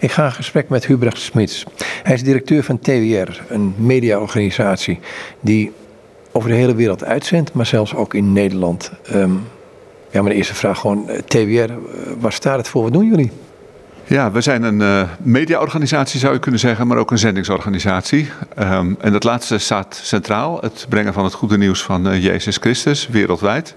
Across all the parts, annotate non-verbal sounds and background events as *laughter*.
Ik ga in gesprek met Hubrecht Smits. Hij is directeur van TWR, een mediaorganisatie die over de hele wereld uitzendt, maar zelfs ook in Nederland. Um, ja, de eerste vraag gewoon, eh, TWR, eh, waar staat het voor? Wat doen jullie? Ja, we zijn een uh, mediaorganisatie zou je kunnen zeggen, maar ook een zendingsorganisatie. Um, en dat laatste staat centraal, het brengen van het goede nieuws van uh, Jezus Christus wereldwijd.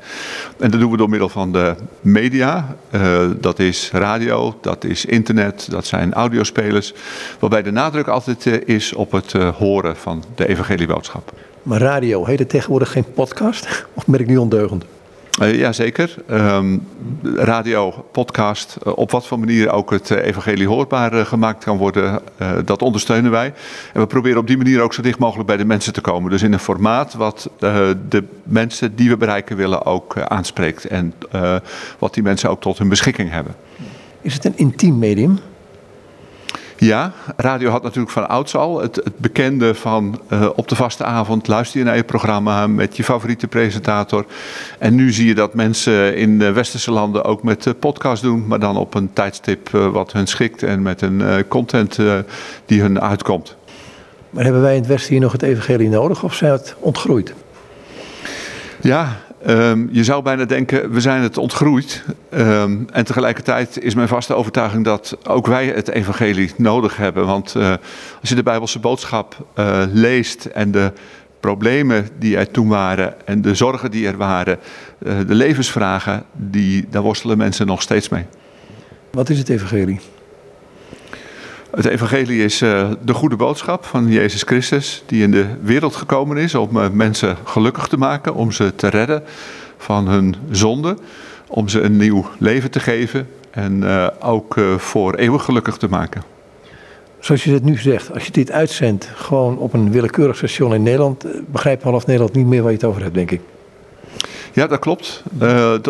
En dat doen we door middel van de media. Uh, dat is radio, dat is internet, dat zijn audiospelers. Waarbij de nadruk altijd is op het horen van de evangelieboodschap. Maar radio, heet het tegenwoordig geen podcast? Of ben ik nu ondeugend? Jazeker. Um, radio, podcast, uh, op wat voor manier ook het uh, evangelie hoorbaar gemaakt kan worden, dat ondersteunen wij. En we proberen op die manier ook zo dicht mogelijk bij de mensen te komen. Dus in een formaat wat de mensen die we bereiken willen ook aanspreekt. En wat die mensen ook tot hun beschikking hebben. Is het een intiem medium? Ja, radio had natuurlijk van ouds al het, het bekende van uh, op de vaste avond luister je naar je programma met je favoriete presentator. En nu zie je dat mensen in de westerse landen ook met uh, podcast doen, maar dan op een tijdstip uh, wat hun schikt en met een content die hun uitkomt. Maar hebben wij in het Westen hier nog het evangelie nodig of zijn het ontgroeid? Ja, Um, je zou bijna denken, we zijn het ontgroeid. Um, en tegelijkertijd is mijn vaste overtuiging dat ook wij het evangelie nodig hebben. Want uh, als je de Bijbelse boodschap uh, leest en de problemen die er toen waren en de zorgen die er waren, uh, de levensvragen, die, daar worstelen mensen nog steeds mee. Wat is het evangelie? Het evangelie is uh, de goede boodschap van Jezus Christus, die in de wereld gekomen is om uh, mensen gelukkig te maken, om ze te redden van hun zonde, om ze een nieuw leven te geven en uh, ook voor eeuwig gelukkig te maken. Zoals je het nu zegt, als je dit uitzendt gewoon op een willekeurig station in Nederland, begrijpt half Nederland niet meer waar je het over hebt, denk ik. Ja, dat klopt.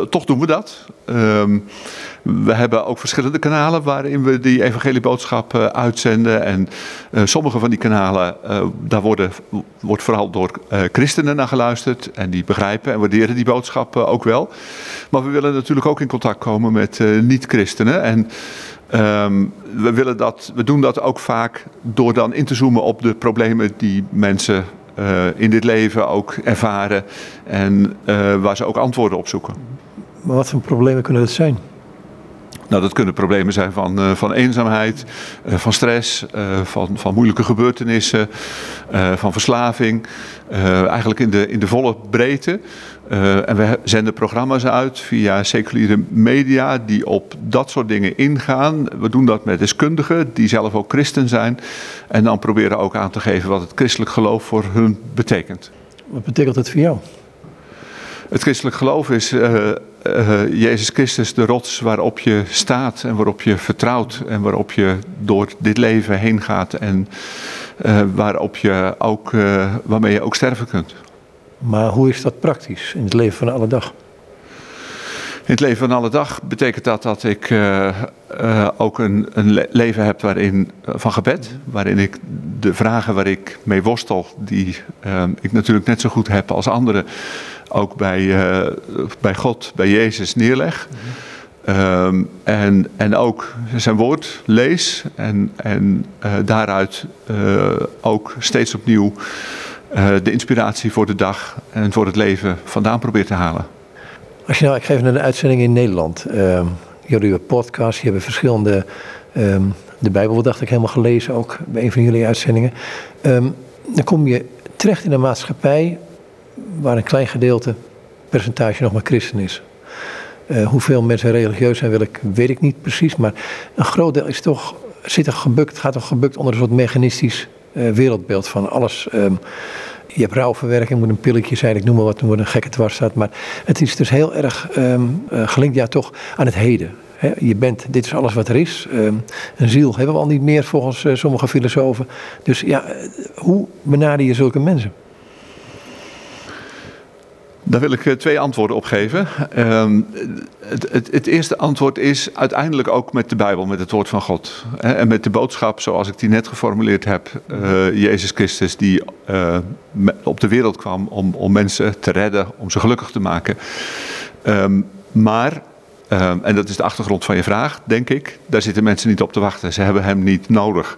toch doen we dat. Ehm, we hebben ook verschillende kanalen waarin we die evangelieboodschap uh, uitzenden. En uh, sommige van die kanalen, daar worden, wordt vooral door christenen naar geluisterd. En die begrijpen en waarderen die boodschap ook wel. Maar we willen natuurlijk ook in contact komen met niet-christenen. En um, we, willen dat, we doen dat ook vaak door dan in te zoomen op de problemen die mensen in dit leven ook ervaren. En waar ze ook antwoorden op zoeken. Maar wat voor problemen kunnen dat zijn? Nou, dat kunnen problemen zijn van, uh, van eenzaamheid, van stress, van, van moeilijke gebeurtenissen, van verslaving. eigenlijk in de, in de volle breedte. En we zenden programma's uit via seculiere media die op dat soort dingen ingaan. We doen dat met deskundigen die zelf ook christen zijn. En dan proberen ook aan te geven wat het christelijk geloof voor hun betekent. Wat betekent het voor jou? Het christelijk geloof is uh, uh, Jezus Christus de rots waarop je staat en waarop je vertrouwt en waarop je door dit leven heen gaat en waarop je ook, waarmee je ook sterven kunt. Maar hoe is dat praktisch in het leven van alle dag? In het leven van alle dag betekent dat dat ik uh, uh, ook een, een, leven heb waarin, van gebed. Waarin ik de vragen waar ik mee worstel, die ik natuurlijk net zo goed heb als anderen, ook bij, bij God, bij Jezus neerleg. Um, en, en ook zijn woord lees en, en daaruit ook steeds opnieuw de inspiratie voor de dag en voor het leven vandaan probeer te halen. Als je nou, ik geef een uitzending in Nederland. Uh, jullie hebben podcast, je hebt verschillende. Um, de Bijbel, dacht ik, helemaal gelezen ook bij een van jullie uitzendingen. Um, dan kom je terecht in een maatschappij waar een klein gedeelte, percentage nog maar christen is. Uh, hoeveel mensen religieus zijn, wil ik, weet ik niet precies. Maar een groot deel is toch, zit er gebukt, gaat toch gebukt onder een soort mechanistisch wereldbeeld van alles. Um, je hebt rouwverwerking, moet een pilletje zijn, ik noem maar wat, er een gekke dwars staat. Maar het is dus heel erg um, gelinkt ja, toch aan het heden. He, je bent, dit is alles wat er is. Um, een ziel hebben we al niet meer volgens uh, sommige filosofen. Dus ja, hoe benader je zulke mensen? Daar wil ik twee antwoorden op geven. Um, het, het, het, eerste antwoord is uiteindelijk ook met de Bijbel, met het woord van God. En met de boodschap zoals ik die net geformuleerd heb. Uh, Jezus Christus die uh, op de wereld kwam om, om mensen te redden, om ze gelukkig te maken. Um, maar Ehm, en dat is de achtergrond van je vraag, denk ik. Daar zitten mensen niet op te wachten. Ze hebben hem niet nodig.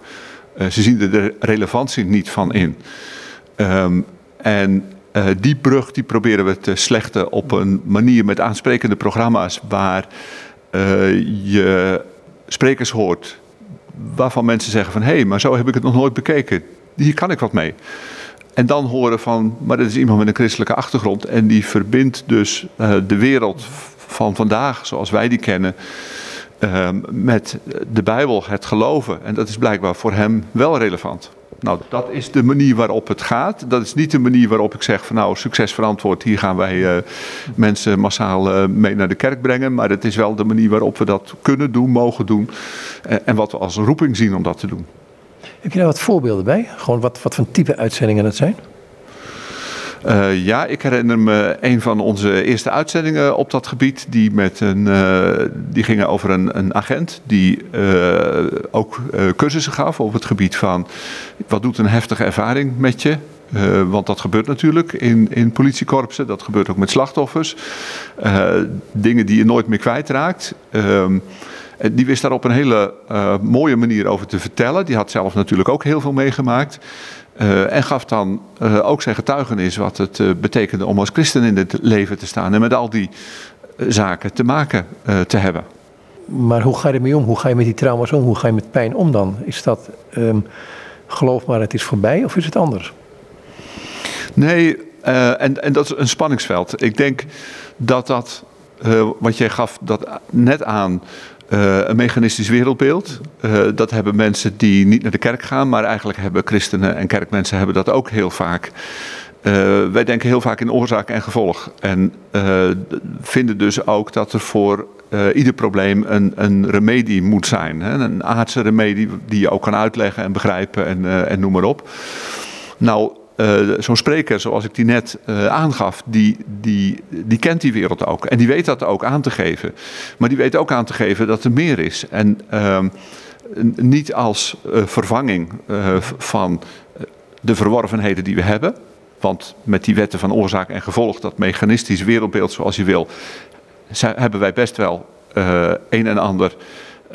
Ze zien er de relevantie niet van in. En uh, die brug die proberen we te slechten op een manier met aansprekende programma's waar uh, je sprekers hoort waarvan mensen zeggen van hé, hey, maar zo heb ik het nog nooit bekeken. Hier kan ik wat mee. En dan horen van, maar dat is iemand met een christelijke achtergrond en die verbindt dus uh, de wereld van vandaag, zoals wij die kennen, uh, met de Bijbel, het geloven. En dat is blijkbaar voor hem wel relevant. Nou, dat is de manier waarop het gaat. Dat is niet de manier waarop ik zeg van nou, succes verantwoord, hier gaan wij uh, mensen massaal uh, mee naar de kerk brengen. Maar het is wel de manier waarop we dat kunnen doen, mogen doen. Uh, en wat we als roeping zien om dat te doen. Heb je daar wat voorbeelden bij? Gewoon wat, wat voor type uitzendingen het zijn? Uh, ja, ik herinner me een van onze eerste uitzendingen op dat gebied. Die, met een, uh, die gingen over een, een agent die uh, ook cursussen gaf op het gebied van wat doet een heftige ervaring met je. want dat gebeurt natuurlijk in, in politiekorpsen, dat gebeurt ook met slachtoffers. dingen die je nooit meer kwijtraakt. Die wist daar op een hele mooie manier over te vertellen. Die had zelf natuurlijk ook heel veel meegemaakt. Uh, en gaf dan uh, ook zijn getuigenis wat het uh, betekende om als christen in het leven te staan en met al die zaken te maken te hebben. Maar hoe ga je ermee om? Hoe ga je met die trauma's om? Hoe ga je met pijn om dan? Is dat um, geloof maar het is voorbij of is het anders? Nee, en, en dat is een spanningsveld. Ik denk dat dat, wat jij gaf dat net aan, uh, een mechanistisch wereldbeeld. Uh, dat hebben mensen die niet naar de kerk gaan, maar eigenlijk hebben christenen en kerkmensen hebben dat ook heel vaak. Uh, wij denken heel vaak in oorzaak en gevolg. En vinden dus ook dat er voor ieder probleem een, een remedie moet zijn. Hè? Een aardse remedie die je ook kan uitleggen en begrijpen en, en noem maar op. Nou, uh, zo'n spreker, zoals ik die net uh, aangaf, die, die, die kent die wereld ook. En die weet dat ook aan te geven. Maar die weet ook aan te geven dat er meer is. En uh, niet als uh, vervanging van de verworvenheden die we hebben. Want met die wetten van oorzaak en gevolg, dat mechanistisch wereldbeeld zoals je wil, hebben wij best wel een en ander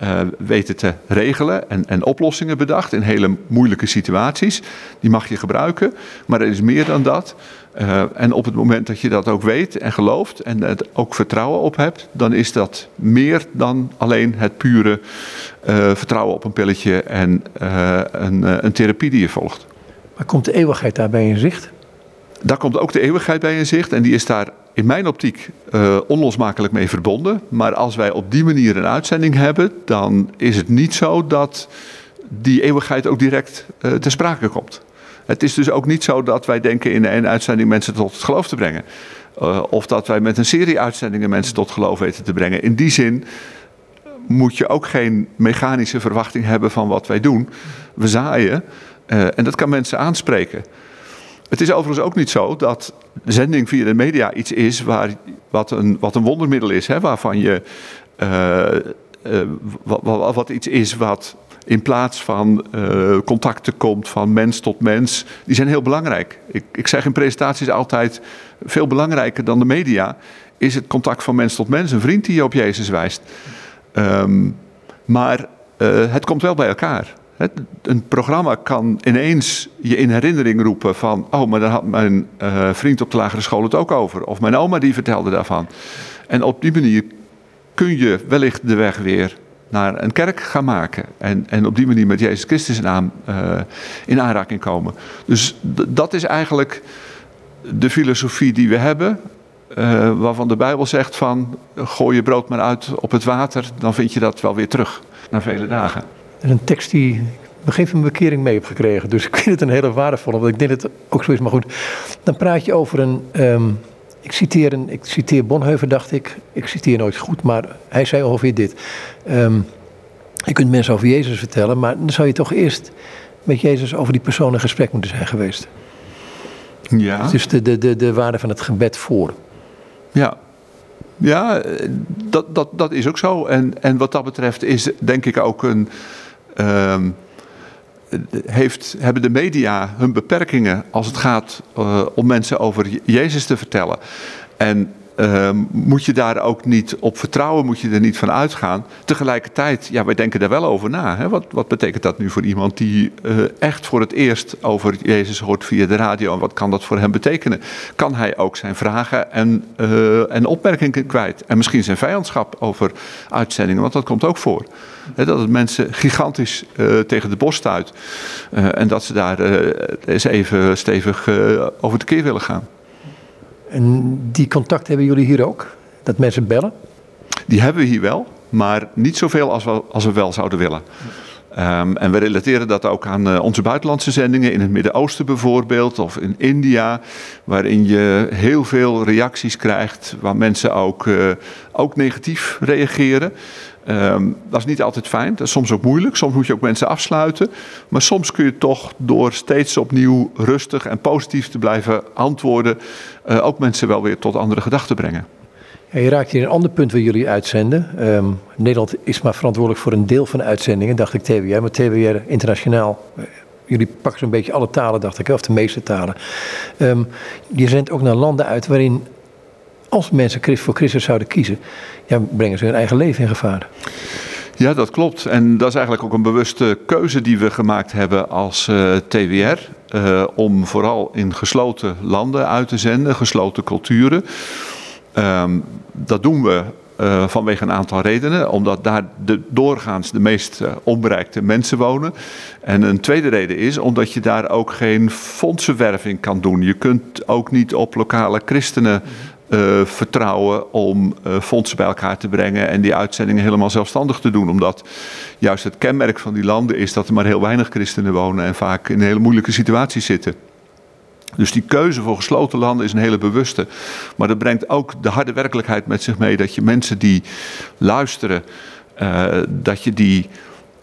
uh, weten te regelen en, en, oplossingen bedacht in hele moeilijke situaties. Die mag je gebruiken, maar er is meer dan dat. Uh, en op het moment dat je dat ook weet en gelooft en er ook vertrouwen op hebt, dan is dat meer dan alleen het pure uh, vertrouwen op een pilletje en een, een therapie die je volgt. Maar komt de eeuwigheid daarbij in zicht? Daar komt ook de eeuwigheid bij in zicht en die is daar in mijn optiek uh, onlosmakelijk mee verbonden. Maar als wij op die manier een uitzending hebben, dan is het niet zo dat die eeuwigheid ook direct uh, ter sprake komt. Het is dus ook niet zo dat wij denken in een uitzending mensen tot het geloof te brengen. Uh, of dat wij met een serie uitzendingen mensen tot geloof weten te brengen. In die zin moet je ook geen mechanische verwachting hebben van wat wij doen. We zaaien en dat kan mensen aanspreken. Het is overigens ook niet zo dat zending via de media iets is waar, wat, een, wat een wondermiddel is, hè, waarvan je. Uh, uh, wat, iets is wat in plaats van uh, contacten komt van mens tot mens, die zijn heel belangrijk. Ik, ik zeg in presentaties altijd: veel belangrijker dan de media is het contact van mens tot mens, een vriend die je op Jezus wijst. Um, maar het komt wel bij elkaar. Een programma kan ineens je in herinnering roepen van... oh, maar daar had mijn uh, vriend op de lagere school het ook over. Of mijn oma die vertelde daarvan. En op die manier kun je wellicht de weg weer naar een kerk gaan maken. En, en op die manier met Jezus Christus naam uh, in aanraking komen. Dus dat is eigenlijk de filosofie die we hebben. Uh, waarvan de Bijbel zegt van gooi je brood maar uit op het water, dan vind je dat wel weer terug na vele dagen. En een tekst die ik van mijn bekering mee heb gekregen. Dus ik vind het een hele waardevolle, want ik denk dat het ook zo is. Maar goed, dan praat je over een. Um, ik, citeer een ik citeer Bonheuven, dacht ik. Ik citeer nooit goed, maar hij zei ongeveer dit. Um, je kunt mensen over Jezus vertellen, maar dan zou je toch eerst met Jezus over die persoon in gesprek moeten zijn geweest. Ja. Dus de, de, de, de waarde van het gebed voor. Ja, ja, dat, dat, dat is ook zo. En, en wat dat betreft is denk ik ook een. Um, heeft, hebben de media hun beperkingen als het gaat uh, om mensen over Jezus te vertellen. En Ehm, moet je daar ook niet op vertrouwen, moet je er niet van uitgaan. Tegelijkertijd, ja, wij denken daar wel over na. Hè? Wat, wat betekent dat nu voor iemand die uh, echt voor het eerst over Jezus hoort via de radio? En wat kan dat voor hem betekenen? Kan hij ook zijn vragen en, uh, en opmerkingen kwijt? En misschien zijn vijandschap over uitzendingen, want dat komt ook voor. Dat het mensen gigantisch uh, tegen de borst stuit. en dat ze daar eens even stevig over de keer willen gaan. En die contact hebben jullie hier ook? Dat mensen bellen? Die hebben we hier wel, maar niet zoveel als we, als we wel zouden willen. Um, en we relateren dat ook aan uh, onze buitenlandse zendingen in het Midden-Oosten bijvoorbeeld, of in India, waarin je heel veel reacties krijgt waar mensen ook, uh, ook negatief reageren. Um, dat is niet altijd fijn, dat is soms ook moeilijk. Soms moet je ook mensen afsluiten. Maar soms kun je toch door steeds opnieuw rustig en positief te blijven antwoorden, uh, ook mensen wel weer tot andere gedachten brengen. Ja, je raakt hier een ander punt waar jullie uitzenden. Um, Nederland is maar verantwoordelijk voor een deel van de uitzendingen, dacht ik TWR. Maar TWR internationaal, uh, jullie pakken zo'n beetje alle talen, dacht ik, of de meeste talen. Um, je zendt ook naar landen uit waarin als mensen voor Christus zouden kiezen, ja, brengen ze hun eigen leven in gevaar. Ja, dat klopt. En dat is eigenlijk ook een bewuste keuze die we gemaakt hebben als uh, TWR. Uh, om vooral in gesloten landen uit te zenden, gesloten culturen. Um, dat doen we uh, vanwege een aantal redenen. Omdat daar de, doorgaans de meest onbereikte mensen wonen. En een tweede reden is omdat je daar ook geen fondsenwerving kan doen. Je kunt ook niet op lokale christenen uh, vertrouwen om uh, fondsen bij elkaar te brengen en die uitzendingen helemaal zelfstandig te doen. Omdat juist het kenmerk van die landen is dat er maar heel weinig christenen wonen en vaak in een hele moeilijke situatie zitten. Dus die keuze voor gesloten landen is een hele bewuste. Maar dat brengt ook de harde werkelijkheid met zich mee dat je mensen die luisteren, uh, dat je die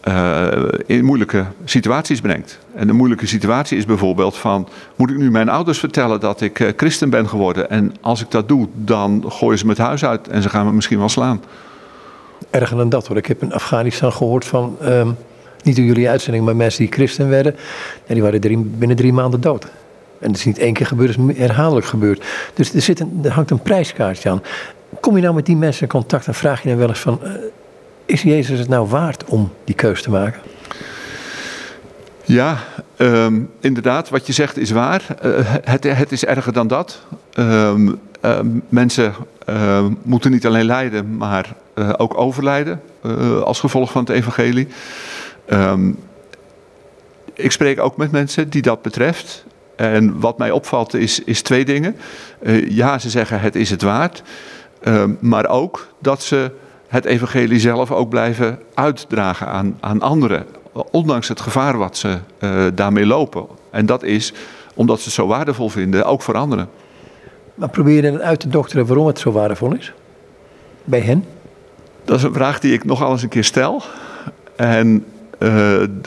uh, in moeilijke situaties brengt. En de moeilijke situatie is bijvoorbeeld van, moet ik nu mijn ouders vertellen dat ik uh, christen ben geworden? En als ik dat doe, dan gooien ze me het huis uit en ze gaan me misschien wel slaan. Erger dan dat hoor. Ik heb in Afghanistan gehoord van, um, niet door jullie uitzending, maar mensen die christen werden. En die waren binnen drie maanden dood. En het is niet één keer gebeurd, het is herhaaldelijk gebeurd. Dus er, zit een, er hangt een prijskaartje aan. Kom je nou met die mensen in contact en vraag je dan wel eens van... Uh, is Jezus het nou waard om die keus te maken? Ja, um, inderdaad, wat je zegt is waar. Uh, het, het, is erger dan dat. Um, uh, mensen moeten niet alleen lijden, maar ook overlijden als gevolg van het evangelie. Ik spreek ook met mensen die dat betreft. En wat mij opvalt is, is twee dingen. ja, ze zeggen het is het waard. maar ook dat ze het evangelie zelf ook blijven uitdragen aan, aan anderen. Ondanks het gevaar wat ze uh, daarmee lopen. En dat is omdat ze het zo waardevol vinden, ook voor anderen. Maar probeer je dan uit te dokteren waarom het zo waardevol is? Bij hen? Dat is een vraag die ik nogal eens een keer stel. En uh,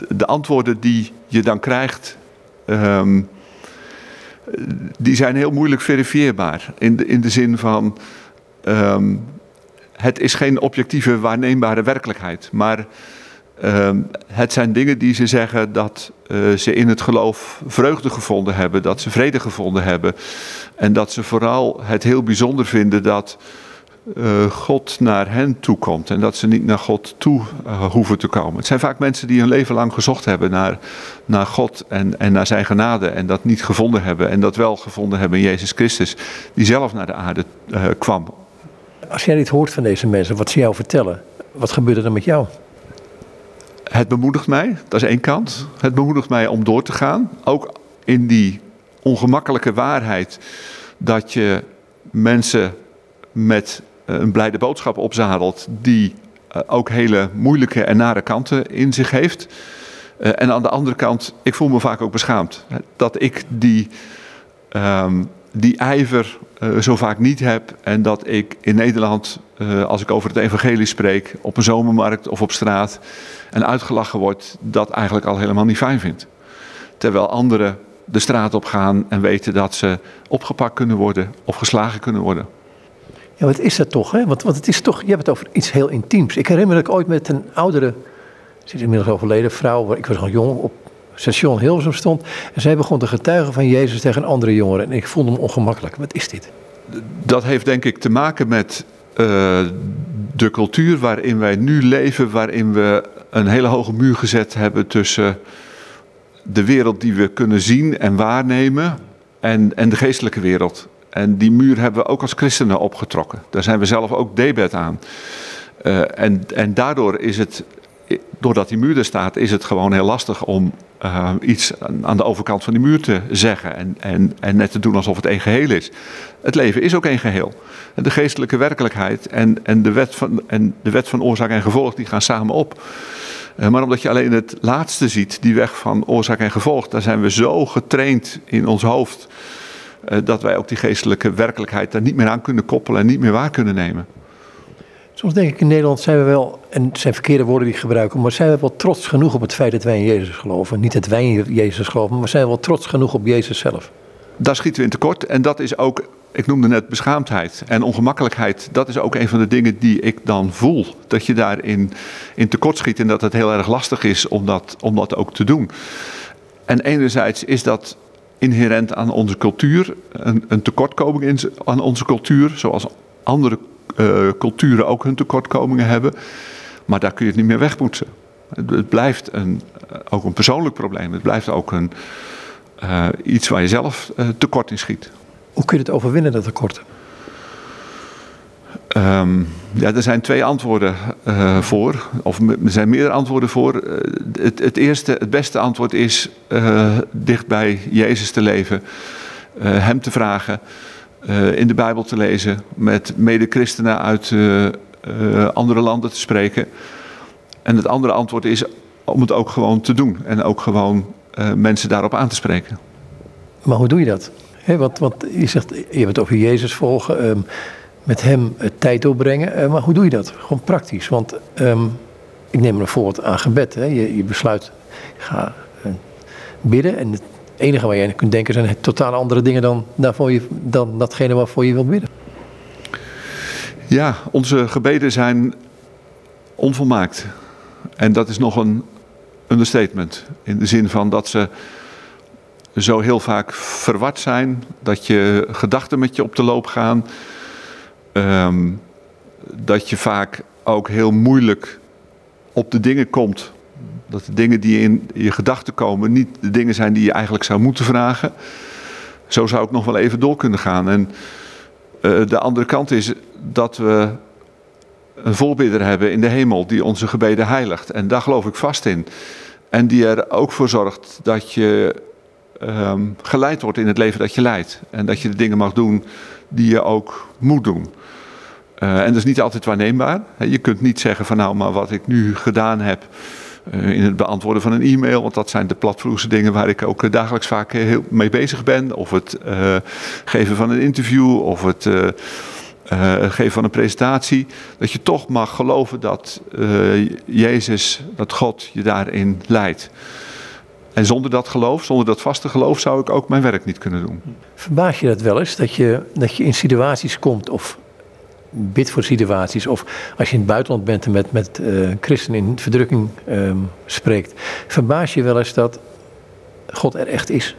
de antwoorden die je dan krijgt, um, die zijn heel moeilijk verifieerbaar. In de, in de zin van, um, het is geen objectieve waarneembare werkelijkheid. Maar uh, het zijn dingen die ze zeggen dat uh, ze in het geloof vreugde gevonden hebben, dat ze vrede gevonden hebben. En dat ze vooral het heel bijzonder vinden dat uh, God naar hen toe komt en dat ze niet naar God toe uh, hoeven te komen. Het zijn vaak mensen die hun leven lang gezocht hebben naar, naar God en, en naar zijn genade en dat niet gevonden hebben en dat wel gevonden hebben in Jezus Christus, die zelf naar de aarde kwam als jij dit hoort van deze mensen, wat ze jou vertellen, wat gebeurt er dan met jou? Het bemoedigt mij, dat is één kant. Het bemoedigt mij om door te gaan. Ook in die ongemakkelijke waarheid dat je mensen met een blijde boodschap opzadelt die ook hele moeilijke en nare kanten in zich heeft. En aan de andere kant, ik voel me vaak ook beschaamd dat ik die, um, die ijver uh, zo vaak niet heb. En dat ik in Nederland, uh, als ik over het evangelie spreek, op een zomermarkt of op straat en uitgelachen word, dat eigenlijk al helemaal niet fijn vind. Terwijl anderen de straat op gaan en weten dat ze opgepakt kunnen worden of geslagen kunnen worden. Ja, wat is dat toch? Hè? Want, want het is toch, je hebt het over iets heel intiems. Ik herinner me dat ik ooit met een oudere, ze is inmiddels overleden, vrouw, ik was nog jong, op station Hilversum stond. En zij begon te getuigen van Jezus tegen andere jongeren. En ik voelde me ongemakkelijk. Wat is dit? dat heeft denk ik te maken met uh, de cultuur waarin wij nu leven, waarin we een hele hoge muur gezet hebben tussen de wereld die we kunnen zien en waarnemen en, en de geestelijke wereld. En die muur hebben we ook als christenen opgetrokken. Daar zijn we zelf ook debet aan. Uh, en, en daardoor is het, doordat die muur er staat, is het gewoon heel lastig om uh, iets aan de overkant van die muur te zeggen. En, en, en net te doen alsof het één geheel is. Het leven is ook één geheel. De geestelijke werkelijkheid en, en, de, wet van, en de wet van oorzaak en gevolg, die gaan samen op. Uh, maar omdat je alleen het laatste ziet, die weg van oorzaak en gevolg, daar zijn we zo getraind in ons hoofd. Uh, dat wij ook die geestelijke werkelijkheid daar niet meer aan kunnen koppelen en niet meer waar kunnen nemen. Soms denk ik in Nederland zijn we wel, en het zijn verkeerde woorden die ik gebruik, maar zijn we wel trots genoeg op het feit dat wij in Jezus geloven. Niet dat wij in Jezus geloven, maar zijn we wel trots genoeg op Jezus zelf. Daar schieten we in tekort en dat is ook, ik noemde net beschaamdheid en ongemakkelijkheid. Dat is ook een van de dingen die ik dan voel. Dat je daarin in tekort schiet en dat het heel erg lastig is om dat, om dat ook te doen. En enerzijds is dat inherent aan onze cultuur, een, een tekortkoming in, aan onze cultuur, zoals andere uh, culturen ook hun tekortkomingen hebben. Maar daar kun je het niet meer wegpoetsen. Het, het blijft een, uh, ook een persoonlijk probleem. Het blijft ook een, uh, iets waar je zelf tekort in schiet. Hoe kun je het overwinnen, dat tekort? Um, ja, er zijn twee antwoorden uh, voor, of er zijn meerdere antwoorden voor. Uh, het, het, eerste, het beste antwoord is uh, dicht bij Jezus te leven, Hem te vragen, uh, in de Bijbel te lezen, met mede-christenen uit uh, uh, andere landen te spreken. En het andere antwoord is om het ook gewoon te doen en ook gewoon mensen daarop aan te spreken. Maar hoe doe je dat? He, je zegt, je hebt het over Jezus volgen, um, met hem tijd doorbrengen. maar hoe doe je dat? Gewoon praktisch. Want um, ik neem een voorbeeld aan gebed. Hè. Je, je besluit, ga bidden en enige waar je aan kunt denken zijn totaal andere dingen dan, daarvoor je, dan datgene waarvoor je wilt bidden. Ja, onze gebeden zijn onvolmaakt. En dat is nog een understatement. In de zin van dat ze zo heel vaak verward zijn. Dat je gedachten met je op de loop gaan. Um, dat je vaak ook heel moeilijk op de dingen komt dat de dingen die in je gedachten komen niet de dingen zijn die je eigenlijk zou moeten vragen. Zo zou ik nog wel even door kunnen gaan. En uh, de andere kant is dat we een voorbidder hebben in de hemel die onze gebeden heiligt. En daar geloof ik vast in. En die er ook voor zorgt dat je um, geleid wordt in het leven dat je leidt. En dat je de dingen mag doen die je ook moet doen. Uh, en dat is niet altijd waarneembaar. Je kunt niet zeggen van nou, maar wat ik nu gedaan heb, in het beantwoorden van een e-mail. Want dat zijn de platvloerse dingen waar ik ook uh, dagelijks vaak uh, heel mee bezig ben. Of het geven van een interview of het geven van een presentatie. Dat je toch mag geloven dat Jezus, dat God je daarin leidt. En zonder dat geloof, zonder dat vaste geloof, zou ik ook mijn werk niet kunnen doen. Verbaas je dat wel eens, dat je, dat je in situaties komt of bid voor situaties. Of als je in het buitenland bent en met, met uh, christenen in verdrukking um, spreekt. Verbaas je wel eens dat God er echt is?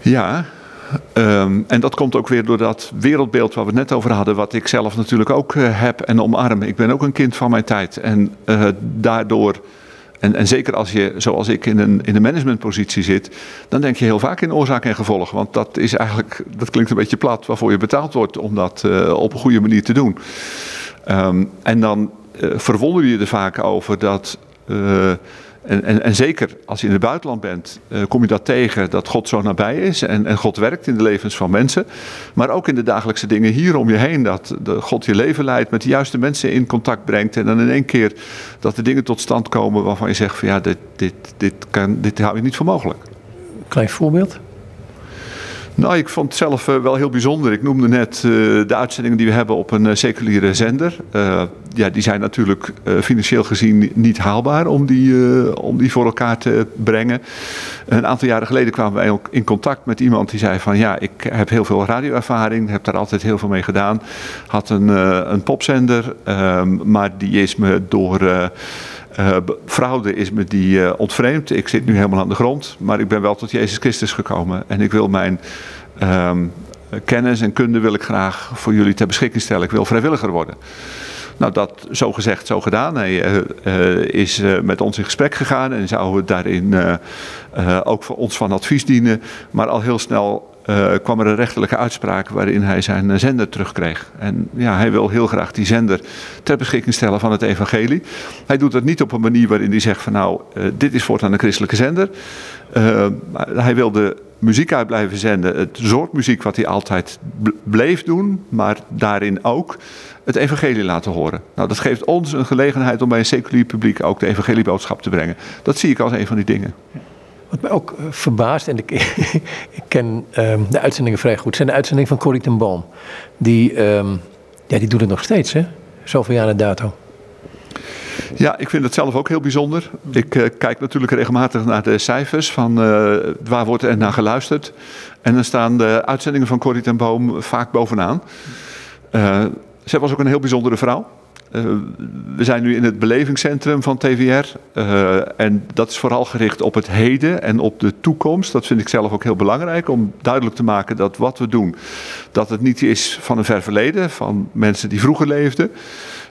Ja, um, en dat komt ook weer door dat wereldbeeld waar we het net over hadden. Wat ik zelf natuurlijk ook uh, heb en omarm. Ik ben ook een kind van mijn tijd. En uh, daardoor en, en, zeker als je, zoals ik, in een, in een managementpositie zit, dan denk je heel vaak in oorzaak en gevolg. Want dat is eigenlijk, dat klinkt een beetje plat, waarvoor je betaald wordt om dat uh, op een goede manier te doen. Um, en dan uh, verwonder je er vaak over dat. Uh, en, en, zeker als je in het buitenland bent, uh, kom je dat tegen dat God zo nabij is en, en, God werkt in de levens van mensen. Maar ook in de dagelijkse dingen hier om je heen, dat de God je leven leidt, met de juiste mensen in contact brengt. En dan in één keer dat er dingen tot stand komen waarvan je zegt van ja, dit, dit, dit, kan, dit hou je niet voor mogelijk. Klein voorbeeld? Nou, ik vond het zelf uh, wel heel bijzonder. Ik noemde net uh, de uitzendingen die we hebben op een uh, seculiere zender. ja, die zijn natuurlijk financieel gezien niet haalbaar om die, om die voor elkaar te brengen. Een aantal jaren geleden kwamen wij ook in contact met iemand die zei van... ja, ik heb heel veel radioervaring, heb daar altijd heel veel mee gedaan. Had een, een popzender, ehm, maar die is me door... Uh, fraude is me die uh, ontvreemd. Ik zit nu helemaal aan de grond, maar ik ben wel tot Jezus Christus gekomen. En ik wil mijn um, kennis en kunde wil ik graag voor jullie ter beschikking stellen. Ik wil vrijwilliger worden. Nou, dat zo gezegd, zo gedaan. Hij uh, is met ons in gesprek gegaan en zou daarin ook voor ons van advies dienen. Maar al heel snel kwam er een rechterlijke uitspraak waarin hij zijn zender terugkreeg. En ja, hij wil heel graag die zender ter beschikking stellen van het evangelie. Hij doet dat niet op een manier waarin hij zegt van nou, dit is voortaan een christelijke zender. hij wil de muziek uit blijven zenden. Het soort muziek wat hij altijd bleef doen, maar daarin ook het evangelie laten horen. Nou, dat geeft ons een gelegenheid om bij een seculier publiek ook de evangelieboodschap te brengen. Dat zie ik als een van die dingen. Wat mij ook eh, verbaast, en ik, *laughs* ik ken um, de uitzendingen vrij goed, zijn de uitzendingen van Corrie ten Boom. Die, um, ja, die doet het nog steeds, hè? Zoveel jaar dato. Ja, ik vind het zelf ook heel bijzonder. Ik uh, kijk natuurlijk regelmatig naar de cijfers van uh, waar wordt er naar geluisterd. En dan staan de uitzendingen van Corrie ten Boom vaak bovenaan. Uh, zij was ook een heel bijzondere vrouw. Uh, we zijn nu in het belevingscentrum van TVR. Uh, en dat is vooral gericht op het heden en op de toekomst. Dat vind ik zelf ook heel belangrijk om duidelijk te maken dat wat we doen, dat het niet is van een ver verleden, van mensen die vroeger leefden.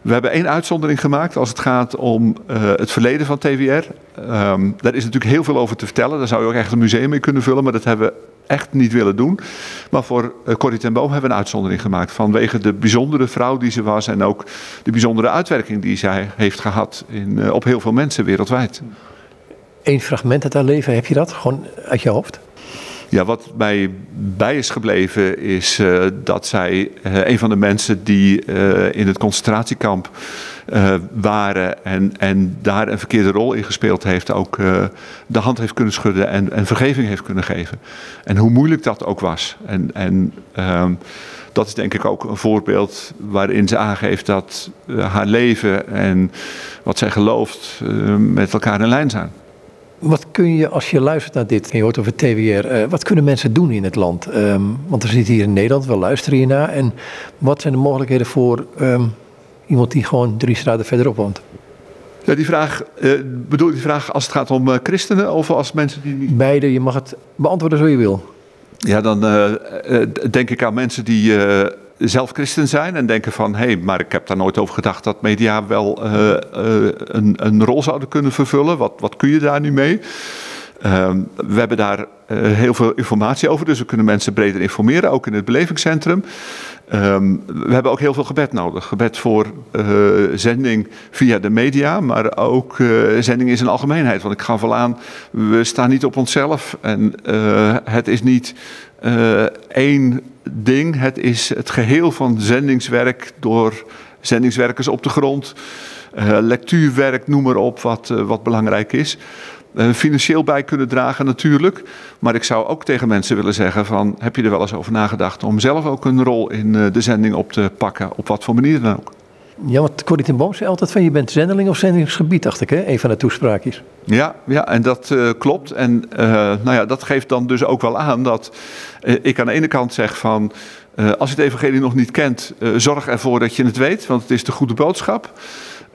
We hebben één uitzondering gemaakt als het gaat om uh, het verleden van TVR. Um, daar is natuurlijk heel veel over te vertellen. Daar zou je ook echt een museum mee kunnen vullen, maar dat hebben we echt niet willen doen. Maar voor uh, Corrie ten Boom hebben we een uitzondering gemaakt. Vanwege de bijzondere vrouw die ze was en ook de bijzondere uitwerking die zij heeft gehad in, uh, op heel veel mensen wereldwijd. Eén fragment uit haar leven, heb je dat gewoon uit je hoofd? Ja, wat mij bij is gebleven is uh, dat zij uh, een van de mensen die uh, in het concentratiekamp waren en, en daar een verkeerde rol in gespeeld heeft, ook de hand heeft kunnen schudden en, en vergeving heeft kunnen geven. En hoe moeilijk dat ook was. En, en ehm, dat is denk ik ook een voorbeeld waarin ze aangeeft dat haar leven en wat zij gelooft met elkaar in lijn zijn. Wat kun je, als je luistert naar dit en je hoort over TWR, uh, wat kunnen mensen doen in het land? Um, want we zitten hier in Nederland, we luisteren hiernaar. En wat zijn de mogelijkheden voor um, iemand die gewoon drie straten verderop woont? Ja, die vraag, uh, bedoel je die vraag als het gaat om uh, christenen of als mensen die niet... Beide, je mag het beantwoorden zo je wil. Ja, dan denk ik aan mensen die zelf christen zijn en denken van... hé, hey, maar ik heb daar nooit over gedacht dat media wel uh, uh, een, een, rol zouden kunnen vervullen. Wat, wat kun je daar nu mee? Uh, we hebben daar uh, heel veel informatie over, dus we kunnen mensen breder informeren, ook in het belevingscentrum. Um, we hebben ook heel veel gebed nodig. Gebed voor zending via de media, maar ook zending in zijn algemeenheid. Want ik gaf al aan, we staan niet op onszelf en het is niet één ding. Het is het geheel van zendingswerk door zendingswerkers op de grond. Uh, lectuurwerk, noem maar op, wat, uh, wat belangrijk is. Uh, financieel bij kunnen dragen natuurlijk. Maar ik zou ook tegen mensen willen zeggen van... heb je er wel eens over nagedacht om zelf ook een rol in de zending op te pakken? Op wat voor manier dan ook. Ja, want Corrie ten Boom zei altijd van je bent zendeling of zendingsgebied, dacht ik, hè? Een van de toespraakjes. Ja, ja en dat uh, klopt. En uh, nou ja, dat geeft dan dus ook wel aan dat uh, ik aan de ene kant zeg van... als je het evangelie nog niet kent, zorg ervoor dat je het weet, want het is de goede boodschap.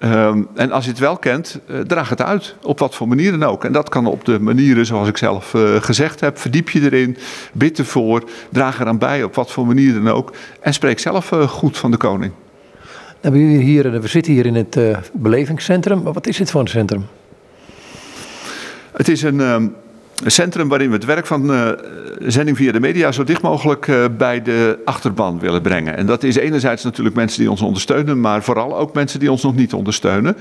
Um, en als je het wel kent, draag het uit. Op wat voor manier dan ook. En dat kan op de manieren zoals ik zelf gezegd heb. Verdiep je erin, bid ervoor, draag eraan bij op wat voor manier dan ook. En spreek zelf goed van de koning. We, hier, we zitten hier in het uh, belevingscentrum. Maar wat is dit voor een centrum? Het is een, een centrum waarin we het werk van uh, zending via de media zo dicht mogelijk bij de achterban willen brengen. En dat is enerzijds natuurlijk mensen die ons ondersteunen, maar vooral ook mensen die ons nog niet ondersteunen.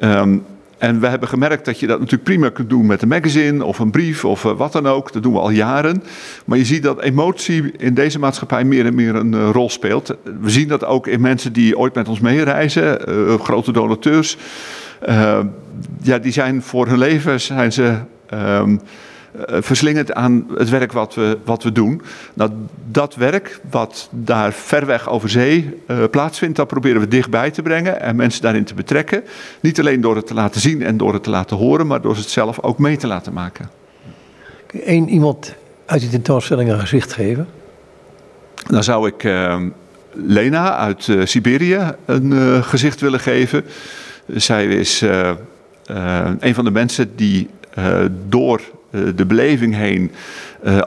Um, en we hebben gemerkt dat je dat natuurlijk prima kunt doen met een magazine of een brief of uh, wat dan ook. Dat doen we al jaren. Maar je ziet dat emotie in deze maatschappij meer en meer een uh, rol speelt. We zien dat ook in mensen die ooit met ons meereizen, uh, grote donateurs. ja, die zijn voor hun leven zijn ze. Um, verslingend aan het werk wat we, wat we doen. Nou, dat werk wat daar ver weg over zee uh, plaatsvindt, dat proberen we dichtbij te brengen en mensen daarin te betrekken. Niet alleen door het te laten zien en door het te laten horen, maar door het zelf ook mee te laten maken. Één iemand uit die tentoonstelling een gezicht geven? Dan zou ik uh, Lena uit uh, Siberië een gezicht willen geven. Zij is een van de mensen die door de beleving heen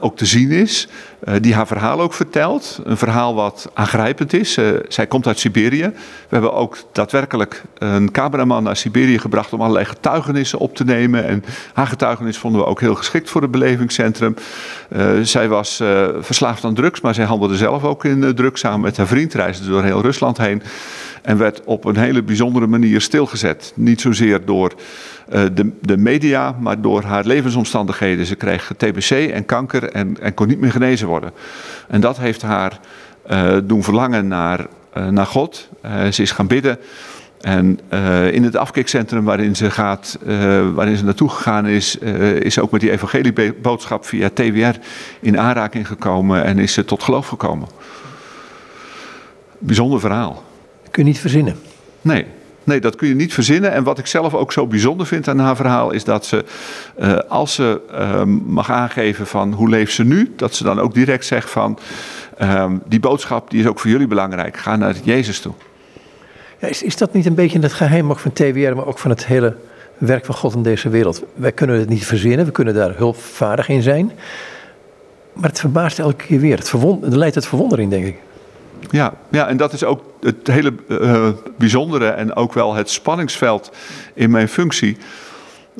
ook te zien is. die haar verhaal ook vertelt. Een verhaal wat aangrijpend is. zij komt uit Siberië. We hebben ook daadwerkelijk een cameraman naar Siberië gebracht om allerlei getuigenissen op te nemen. En haar getuigenis vonden we ook heel geschikt voor het belevingscentrum. zij was verslaafd aan drugs, maar zij handelde zelf ook in drugs samen met haar vriend. Reisde door heel Rusland heen. En werd op een hele bijzondere manier stilgezet. Niet zozeer door uh, de, de, media, maar door haar levensomstandigheden. Ze kreeg TBC en kanker en, en kon niet meer genezen worden. En dat heeft haar uh, doen verlangen naar, uh, naar God. ze is gaan bidden. En in het afkikcentrum waarin ze, gaat, waarin ze naartoe gegaan is, is ook met die evangelieboodschap via TWR in aanraking gekomen en is ze tot geloof gekomen. Bijzonder verhaal kun je niet verzinnen. Nee, nee, dat kun je niet verzinnen. En wat ik zelf ook zo bijzonder vind aan haar verhaal is dat ze, uh, als ze uh, mag aangeven van hoe leeft ze nu, dat ze dan ook direct zegt van uh, die boodschap die is ook voor jullie belangrijk. Ga naar Jezus toe. Ja, is, is dat niet een beetje het geheim ook van TWR, maar ook van het hele werk van God in deze wereld? Wij kunnen het niet verzinnen, we kunnen daar hulpvaardig in zijn. Maar het verbaast elke keer weer. Het, verwond, het leidt tot verwondering, denk ik. Ja, ja, en dat is ook het hele uh, bijzondere en ook wel het spanningsveld in mijn functie.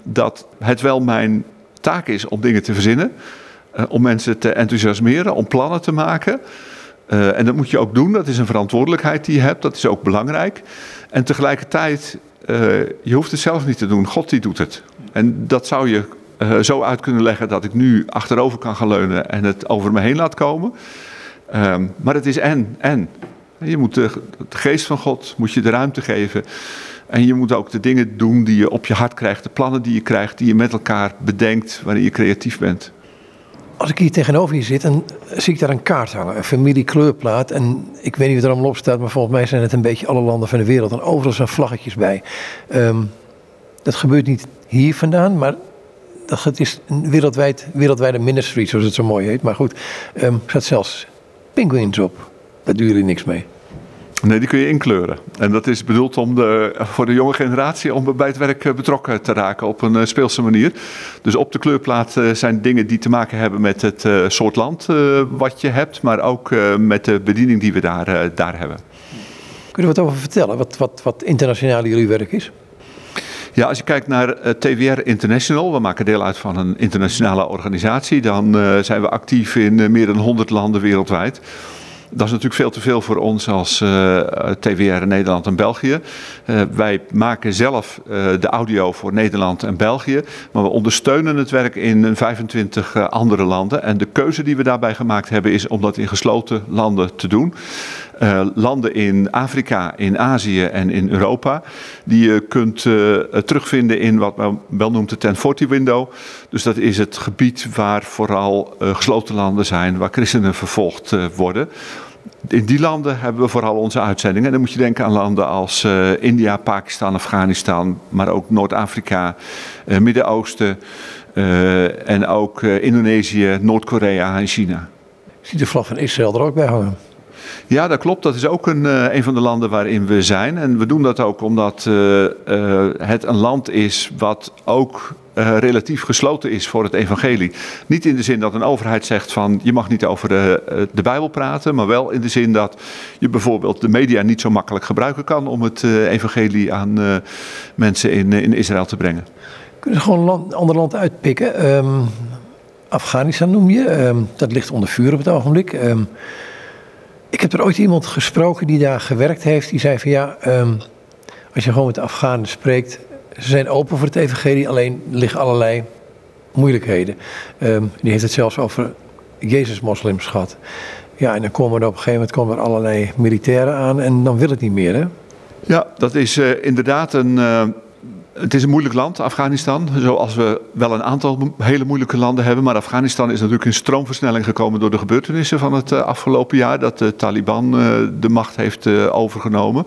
Dat het wel mijn taak is om dingen te verzinnen, uh, om mensen te enthousiasmeren, om plannen te maken. Uh, en dat moet je ook doen, dat is een verantwoordelijkheid die je hebt, dat is ook belangrijk. En tegelijkertijd, je hoeft het zelf niet te doen, God die doet het. En dat zou je zo uit kunnen leggen dat ik nu achterover kan gaan leunen en het over me heen laat komen. Um, maar het is en, en. Je moet de, geest van God, moet je de ruimte geven. En je moet ook de dingen doen die je op je hart krijgt, de plannen die je krijgt, die je met elkaar bedenkt wanneer je creatief bent. Als ik hier tegenover je zit, dan zie ik daar een kaart hangen, een familiekleurplaat. En ik weet niet wat er allemaal op staat, maar volgens mij zijn het een beetje alle landen van de wereld. En overal zijn vlaggetjes bij. Um, dat gebeurt niet hier vandaan, maar dat, het is een wereldwijd, wereldwijde ministry, zoals het zo mooi heet. Maar goed, um, er staat zelfs penguins op. Daar doen jullie niks mee. Nee, die kun je inkleuren. En dat is bedoeld om de, voor de jonge generatie om bij het werk eh, betrokken te raken op een eh, speelse manier. Dus op de kleurplaat eh, zijn dingen die te maken hebben met het soort land wat je hebt, maar ook met de bediening die we daar, daar hebben. Kun je wat over vertellen, wat, wat, wat internationaal jullie werk is? Ja, als je kijkt naar TWR International, we maken deel uit van een internationale organisatie, dan zijn we actief in meer dan 100 landen wereldwijd. Dat is natuurlijk veel te veel voor ons als uh, eh, TWR Nederland en België. Wij maken zelf de audio voor Nederland en België. Maar we ondersteunen het werk in 25 andere landen. En de keuze die we daarbij gemaakt hebben is om dat in gesloten landen te doen. Uh, landen in Afrika, in Azië en in Europa. Die je kunt uh, terugvinden in wat men wel noemt de 1040 window. Dus dat is het gebied waar vooral uh, gesloten landen zijn, waar christenen vervolgd worden. In die landen hebben we vooral onze uitzendingen. En dan moet je denken aan landen als India, Pakistan, Afghanistan, maar ook Noord-Afrika, Midden-Oosten en ook Indonesië, Noord-Korea en China. Ik zie de vlag van Israël er ook bij hangen. Ja, dat klopt. Dat is ook een, uh, een van de landen waarin we zijn. En we doen dat ook omdat uh, uh, het een land is wat ook relatief gesloten is voor het evangelie. Niet in de zin dat een overheid zegt van je mag niet over de, de Bijbel praten, maar wel in de zin dat je bijvoorbeeld de media niet zo makkelijk gebruiken kan om het evangelie aan mensen in, in Israël te brengen. Kunnen ze gewoon een ander land uitpikken? Um, Afghanistan noem je, um, dat ligt onder vuur op het ogenblik. Um, ik heb er ooit iemand gesproken die daar gewerkt heeft. Die zei van ja, um, als je gewoon met de Afghanen spreekt. Ze zijn open voor het evangelie, alleen liggen allerlei moeilijkheden. Um, die heeft het zelfs over Jezus-moslims gehad. Ja, en dan komen er op een gegeven moment komen er allerlei militairen aan en dan wil het niet meer hè? Ja, dat is uh, inderdaad een... Uh het is een moeilijk land, Afghanistan. Zoals we wel een aantal hele moeilijke landen hebben. Maar Afghanistan is natuurlijk in stroomversnelling gekomen door de gebeurtenissen van het eh, afgelopen jaar. Dat de Taliban eh, de macht heeft eh, overgenomen.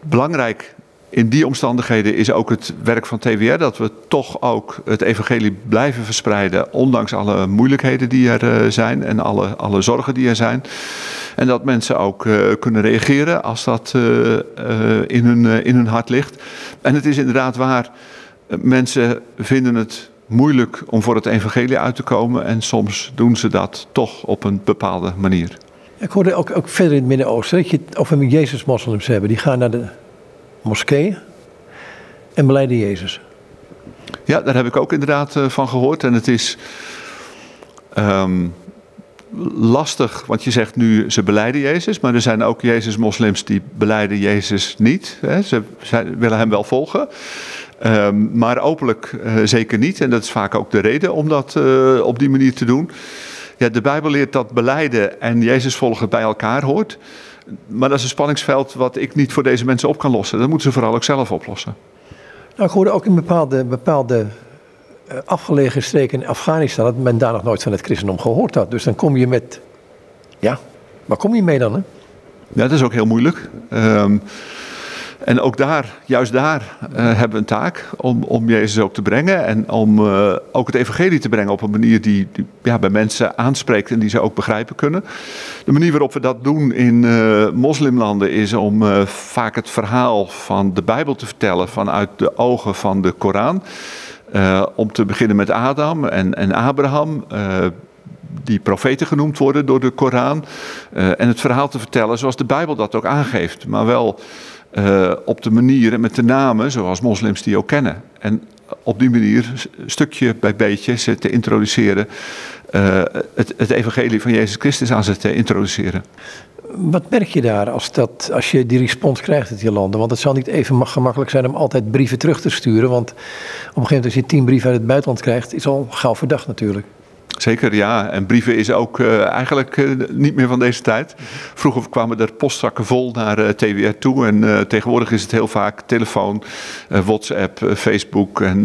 Belangrijk in die omstandigheden is ook het werk van TWR dat we toch ook het evangelie blijven verspreiden, ondanks alle moeilijkheden die er zijn en alle, alle zorgen die er zijn. En dat mensen ook uh, kunnen reageren als dat uh, in, hun, in hun hart ligt. En het is inderdaad waar, mensen vinden het moeilijk om voor het evangelie uit te komen en soms doen ze dat toch op een bepaalde manier. Ik hoorde ook, ook verder in het Midden-Oosten dat je het over Jezus-moslims hebben. Die gaan naar de moskee en beleiden Jezus. Ja, daar heb ik ook inderdaad eh, van gehoord. En het is ehm, lastig, want je zegt nu ze beleiden Jezus, maar er zijn ook Jezus-moslims die beleiden Jezus niet. Hè. Ze, willen hem wel volgen. Ehm, maar openlijk uh, zeker niet. En dat is vaak ook de reden om dat uh, op die manier te doen. Ja, de Bijbel leert dat beleiden en Jezus volgen bij elkaar hoort. Maar dat is een spanningsveld wat ik niet voor deze mensen op kan lossen. Dat moeten ze vooral ook zelf oplossen. Nou, ik hoorde ook in bepaalde, bepaalde uh, afgelegen streken in Afghanistan dat men daar nog nooit van het christendom gehoord had. Dus dan kom je met, ja, waar kom je mee dan? Hè? Ja, dat is ook heel moeilijk. Um, en ook daar, juist daar, uh, hebben we een taak om, om Jezus ook te brengen. En om uh, ook het evangelie te brengen op een manier die, die ja, bij mensen aanspreekt en die ze ook begrijpen kunnen. De manier waarop we dat doen in uh, moslimlanden is om vaak het verhaal van de Bijbel te vertellen vanuit de ogen van de Koran. om te beginnen met Adam en, en Abraham die profeten genoemd worden door de Koran. En het verhaal te vertellen zoals de Bijbel dat ook aangeeft. Maar wel uh, op de manier en met de namen zoals moslims die ook kennen. En op die manier, stukje bij beetje, te introduceren. Uh, het, het, evangelie van Jezus Christus aan ze te introduceren. Wat merk je daar als, dat, als je die respons krijgt uit die landen? Want het zal niet even gemakkelijk zijn om altijd brieven terug te sturen. Want op een gegeven moment als je tien brieven uit het buitenland krijgt, is al gauw verdacht natuurlijk. Zeker, ja. En brieven is ook uh, eigenlijk uh, niet meer van deze tijd. Vroeger kwamen er postzakken vol naar uh, TWR toe. En tegenwoordig is het heel vaak telefoon, WhatsApp, Facebook en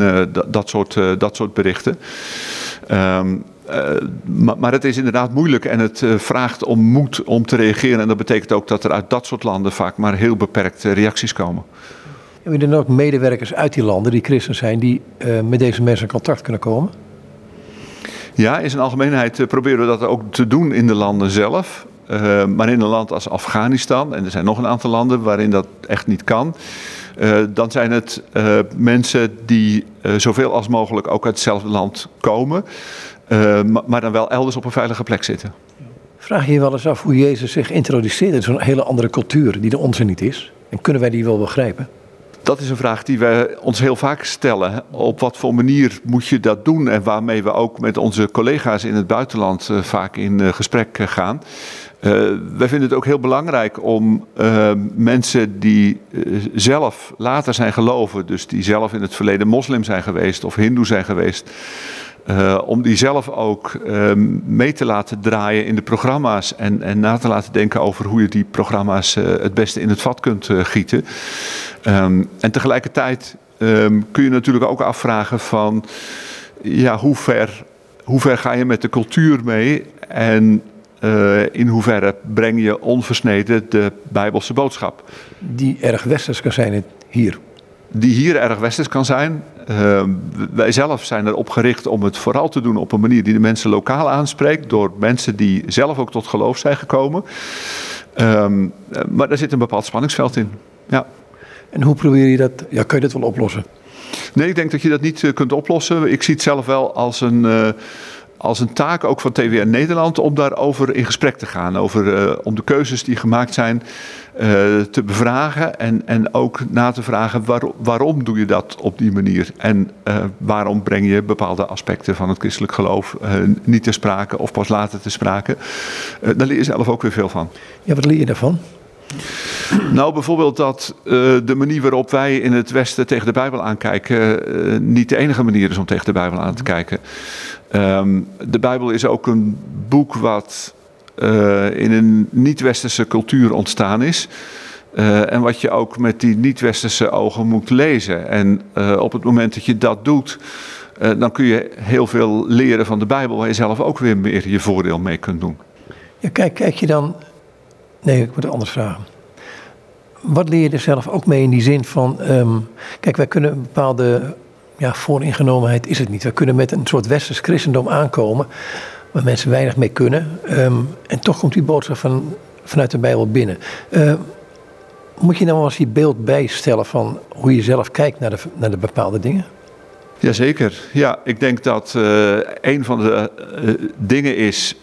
dat, soort, dat soort berichten. Um, maar, het is inderdaad moeilijk en het vraagt om moed om te reageren. En dat betekent ook dat er uit dat soort landen vaak maar heel beperkte reacties komen. Hebben jullie dan ook medewerkers uit die landen die christen zijn, die met deze mensen in contact kunnen komen? Ja, in zijn algemeenheid uh, proberen we dat ook te doen in de landen zelf. Uh, maar in een land als Afghanistan, en er zijn nog een aantal landen waarin dat echt niet kan. Uh, dan zijn het mensen die zoveel als mogelijk ook uit hetzelfde land komen. maar dan wel elders op een veilige plek zitten. Vraag je je wel eens af hoe Jezus zich introduceert in zo'n hele andere cultuur die de onze niet is? En kunnen wij die wel begrijpen? Dat is een vraag die we ons heel vaak stellen. Op wat voor manier moet je dat doen en waarmee we ook met onze collega's in het buitenland uh, vaak in uh, gesprek uh, gaan. wij vinden het ook heel belangrijk om mensen die zelf later zijn geloven, dus die zelf in het verleden moslim zijn geweest of hindoe zijn geweest, uh, om die zelf ook uh, mee te laten draaien in de programma's en, en na te laten denken over hoe je die programma's uh, het beste in het vat kunt gieten. Um, en tegelijkertijd um, kun je natuurlijk ook afvragen van ja, hoe ver, hoe ver ga je met de cultuur mee en in hoeverre breng je onversneden de Bijbelse boodschap. Die erg westers kan zijn hier die hier erg westers kan zijn. Uh, wij zelf zijn erop gericht om het vooral te doen op een manier die de mensen lokaal aanspreekt. Door mensen die zelf ook tot geloof zijn gekomen. Um, maar daar zit een bepaald spanningsveld in. Ja. En hoe probeer je dat? Ja, kun je dat wel oplossen? Nee, ik denk dat je dat niet uh, kunt oplossen. Ik zie het zelf wel als een. Uh, als een taak ook van TWN Nederland om daarover in gesprek te gaan. Over, uh, om de keuzes die gemaakt zijn uh, te bevragen en, en ook na te vragen waar, waarom doe je dat op die manier. En uh, waarom breng je bepaalde aspecten van het christelijk geloof niet te sprake of pas later te sprake. daar leer je zelf ook weer veel van. Ja, wat leer je daarvan? Nou, bijvoorbeeld dat uh, de manier waarop wij in het Westen tegen de Bijbel aankijken, uh, niet de enige manier is om tegen de Bijbel aan te kijken. Um, de Bijbel is ook een boek wat uh, in een niet-westerse cultuur ontstaan is. en wat je ook met die niet-westerse ogen moet lezen. En op het moment dat je dat doet, dan kun je heel veel leren van de Bijbel, waar je zelf ook weer meer je voordeel mee kunt doen. Ja, kijk, kijk je dan Nee, ik moet het anders vragen. Wat leer je er zelf ook mee in die zin van... Um, kijk, wij kunnen bepaalde ja, vooringenomenheid is het niet. We kunnen met een soort westers christendom aankomen... waar mensen weinig mee kunnen. Um, en toch komt die boodschap van, vanuit de Bijbel binnen. Uh, moet je nou wel eens die beeld bijstellen van hoe je zelf kijkt naar de, naar de bepaalde dingen? Jazeker. Ja, ik denk dat uh, een van de uh, dingen is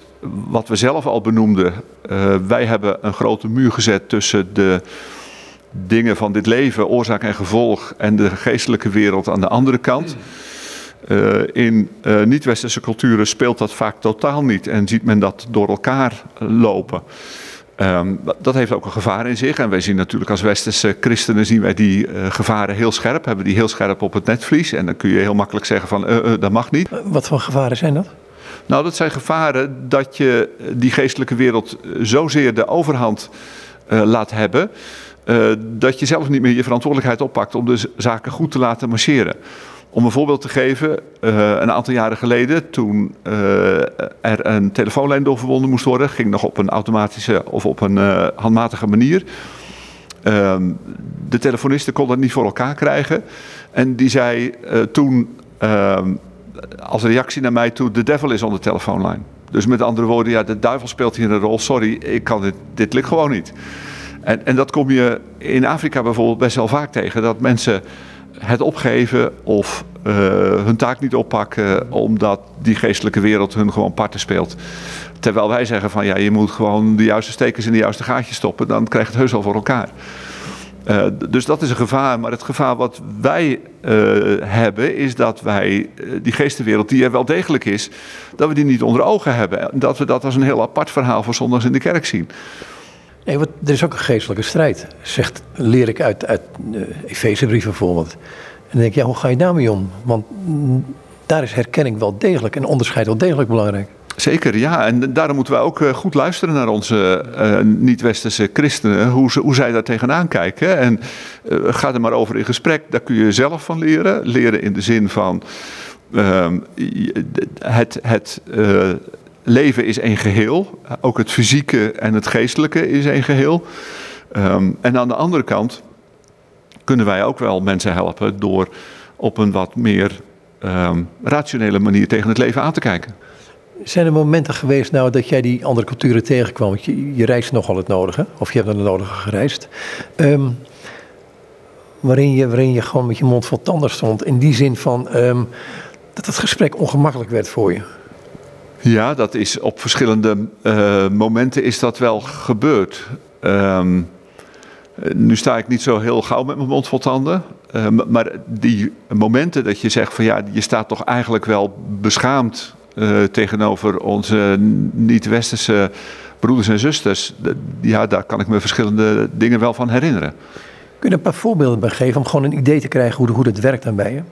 wat we zelf al benoemden. Uh, wij hebben een grote muur gezet tussen de dingen van dit leven, oorzaak en gevolg, en de geestelijke wereld aan de andere kant. in niet-westerse culturen speelt dat vaak totaal niet en ziet men dat door elkaar lopen. Um, dat heeft ook een gevaar in zich. En wij zien natuurlijk als westerse christenen zien wij die uh, gevaren heel scherp, hebben die heel scherp op het netvlies. En dan kun je heel makkelijk zeggen van dat mag niet. Wat voor gevaren zijn dat? Nou, dat zijn gevaren dat je die geestelijke wereld zozeer de overhand laat hebben. Dat je zelf niet meer je verantwoordelijkheid oppakt om de zaken goed te laten marcheren. Om een voorbeeld te geven, uh, een aantal jaren geleden, toen uh, er een telefoonlijn doorverbonden moest worden, ging nog op een automatische of op een handmatige manier. Ehm, de telefonisten kon dat niet voor elkaar krijgen. En die zei toen ehm, als reactie naar mij toe: de devil is on de telefoonlijn. Dus met andere woorden, ja, de duivel speelt hier een rol. Sorry, ik kan dit, dit lukt gewoon niet. En, en dat kom je in Afrika bijvoorbeeld best wel vaak tegen. Dat mensen het opgeven of uh, hun taak niet oppakken omdat die geestelijke wereld hun gewoon parten speelt. Terwijl wij zeggen van ja, je moet gewoon de juiste stekers in de juiste gaatjes stoppen, dan krijg je het heus al voor elkaar. Uh, dus dat is een gevaar. Maar het gevaar wat wij uh, hebben, is dat wij die geestenwereld, die er wel degelijk is, dat we die niet onder ogen hebben. Dat we dat als een heel apart verhaal voor zondags in de kerk zien. Nee, er is ook een geestelijke strijd, zegt, leer ik uit, uit de Efezebrief bijvoorbeeld. En dan denk je, ja, hoe ga je daarmee om? Want daar is herkenning wel degelijk en onderscheid wel degelijk belangrijk. Zeker, ja. En daarom moeten we ook goed luisteren naar onze uh, niet-westerse christenen, hoe, ze, hoe zij daar tegenaan kijken. En uh, ga er maar over in gesprek, daar kun je zelf van leren. Leren in de zin van uh, het, het uh, leven is één geheel. Ook het fysieke en het geestelijke is één geheel. Um, en aan de andere kant kunnen wij ook wel mensen helpen door op een wat meer um, rationele manier tegen het leven aan te kijken. Zijn er momenten geweest nou dat jij die andere culturen tegenkwam? Want je, je reist nogal het nodige, of je hebt het nodige gereisd. Um, waarin, je, waarin je gewoon met je mond vol tanden stond. In die zin van dat het gesprek ongemakkelijk werd voor je. Ja, dat is op verschillende uh, momenten is dat wel gebeurd. Um, nu sta ik niet zo heel gauw met mijn mond vol tanden. Uh, maar die momenten dat je zegt van ja, je staat toch eigenlijk wel beschaamd uh, tegenover onze niet-westerse broeders en zusters. Ja, daar kan ik me verschillende dingen wel van herinneren. Kun je een paar voorbeelden bij geven om gewoon een idee te krijgen hoe, hoe dat werkt dan bij je?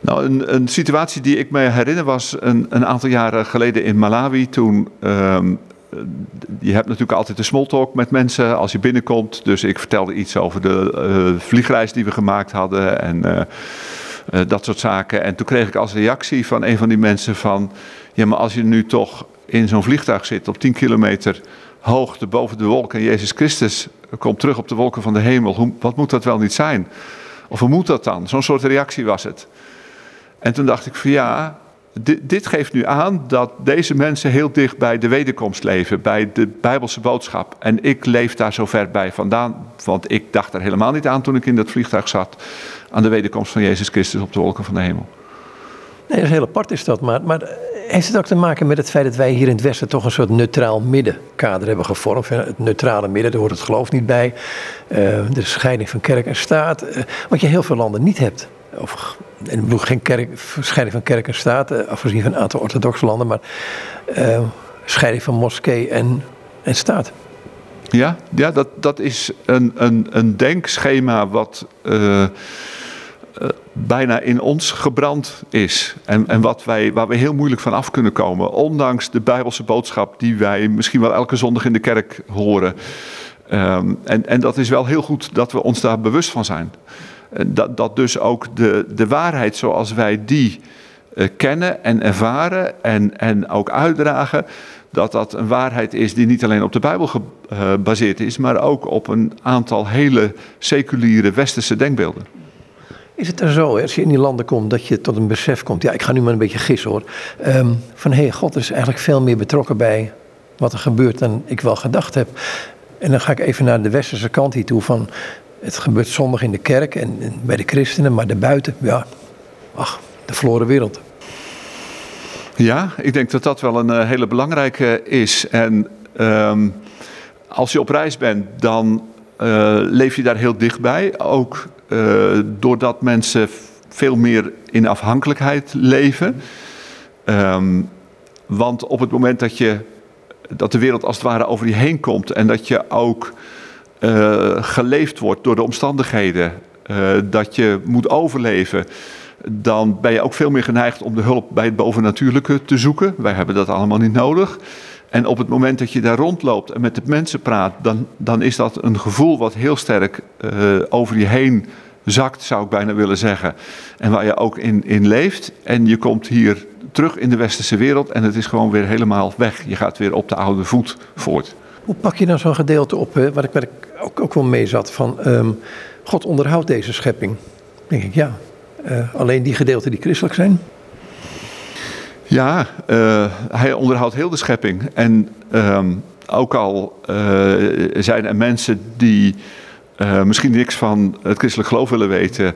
Nou, een, een, situatie die ik me herinner was een, een aantal jaren geleden in Malawi. Toen, um, je hebt natuurlijk altijd de smalltalk met mensen als je binnenkomt. Dus ik vertelde iets over de uh, vliegreis die we gemaakt hadden en uh, uh, dat soort zaken. En toen kreeg ik als reactie van een van die mensen van... Ja, maar als je nu toch in zo'n vliegtuig zit op 10 kilometer hoogte boven de wolken... en Jezus Christus komt terug op de wolken van de hemel, hoe, wat moet dat wel niet zijn? Of hoe moet dat dan? Zo'n soort reactie was het. En toen dacht ik van ja, dit, dit, geeft nu aan dat deze mensen heel dicht bij de wederkomst leven, bij de Bijbelse boodschap. En ik leef daar zo ver bij vandaan, want ik dacht er helemaal niet aan toen ik in dat vliegtuig zat, aan de wederkomst van Jezus Christus op de wolken van de hemel. Nee, dat is heel apart is dat, maar, maar heeft het ook te maken met het feit dat wij hier in het Westen toch een soort neutraal middenkader hebben gevormd? Het neutrale midden, daar hoort het geloof niet bij. Uh, de scheiding van kerk en staat, uh, wat je heel veel landen niet hebt. Of en ik bedoel geen kerk, scheiding van kerk en staat, uh, afgezien van een aantal orthodoxe landen, maar uh, scheiding van moskee en, en staat. Ja, ja dat, dat is een, een, een denkschema wat uh, bijna in ons gebrand is. En, en wat wij, waar we heel moeilijk van af kunnen komen. Ondanks de Bijbelse boodschap die wij misschien wel elke zondag in de kerk horen. Um, en, en dat is wel heel goed dat we ons daar bewust van zijn. Dat, dat dus ook de, de waarheid zoals wij die uh, kennen en ervaren en, en ook uitdragen, dat dat een waarheid is die niet alleen op de Bijbel gebaseerd is, maar ook op een aantal hele seculiere westerse denkbeelden. Is het er zo, als je in die landen komt, dat je tot een besef komt, ja, ik ga nu maar een beetje gissen hoor, um, van hé, hey, God is eigenlijk veel meer betrokken bij wat er gebeurt dan ik wel gedacht heb. En dan ga ik even naar de westerse kant hier toe van, het gebeurt zondag in de kerk en, bij de christenen, maar daarbuiten, ja, ach, de verloren wereld. Ja, ik denk dat dat wel een uh, hele belangrijke is. En um, als je op reis bent, dan uh, leef je daar heel dichtbij. Ook uh, doordat mensen veel meer in afhankelijkheid leven. Um, want op het moment dat, je, dat de wereld als het ware over je heen komt en dat je ook uh, geleefd wordt door de omstandigheden, dat je moet overleven, dan ben je ook veel meer geneigd om de hulp bij het bovennatuurlijke te zoeken. Wij hebben dat allemaal niet nodig. En op het moment dat je daar rondloopt en met de mensen praat, dan, dan is dat een gevoel wat heel sterk uh, over je heen zakt, zou ik bijna willen zeggen. En waar je ook in, in leeft. En je komt hier terug in de westerse wereld en het is gewoon weer helemaal weg. Je gaat weer op de oude voet voort. Hoe pak je nou zo'n gedeelte op, hè, waar ik, waar ik ook, ook wel mee zat, van um, God onderhoudt deze schepping? denk ik, ja. Uh, alleen die gedeelten die christelijk zijn? Ja, uh, hij onderhoudt heel de schepping. En um, ook al uh, zijn er mensen die misschien niks van het christelijk geloof willen weten,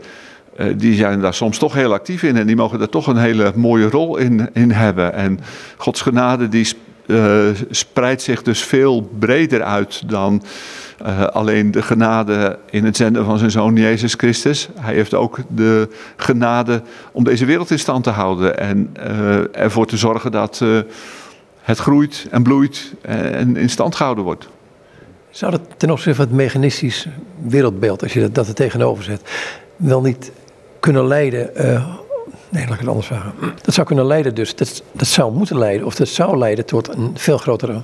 die zijn daar soms toch heel actief in en die mogen daar toch een hele mooie rol in, in hebben. En Gods genade die spreidt zich dus veel breder uit dan uh, alleen de genade in het zenden van zijn zoon Jezus Christus. Hij heeft ook de genade om deze wereld in stand te houden en uh, ervoor te zorgen dat het groeit en bloeit en in stand gehouden wordt. Zou dat ten opzichte van het mechanistisch wereldbeeld, als je dat, dat er tegenover zet, wel niet kunnen leiden Nee, laat ik het anders vragen. Dat zou kunnen leiden dus, dat, dat zou moeten leiden, of dat zou leiden tot een veel grotere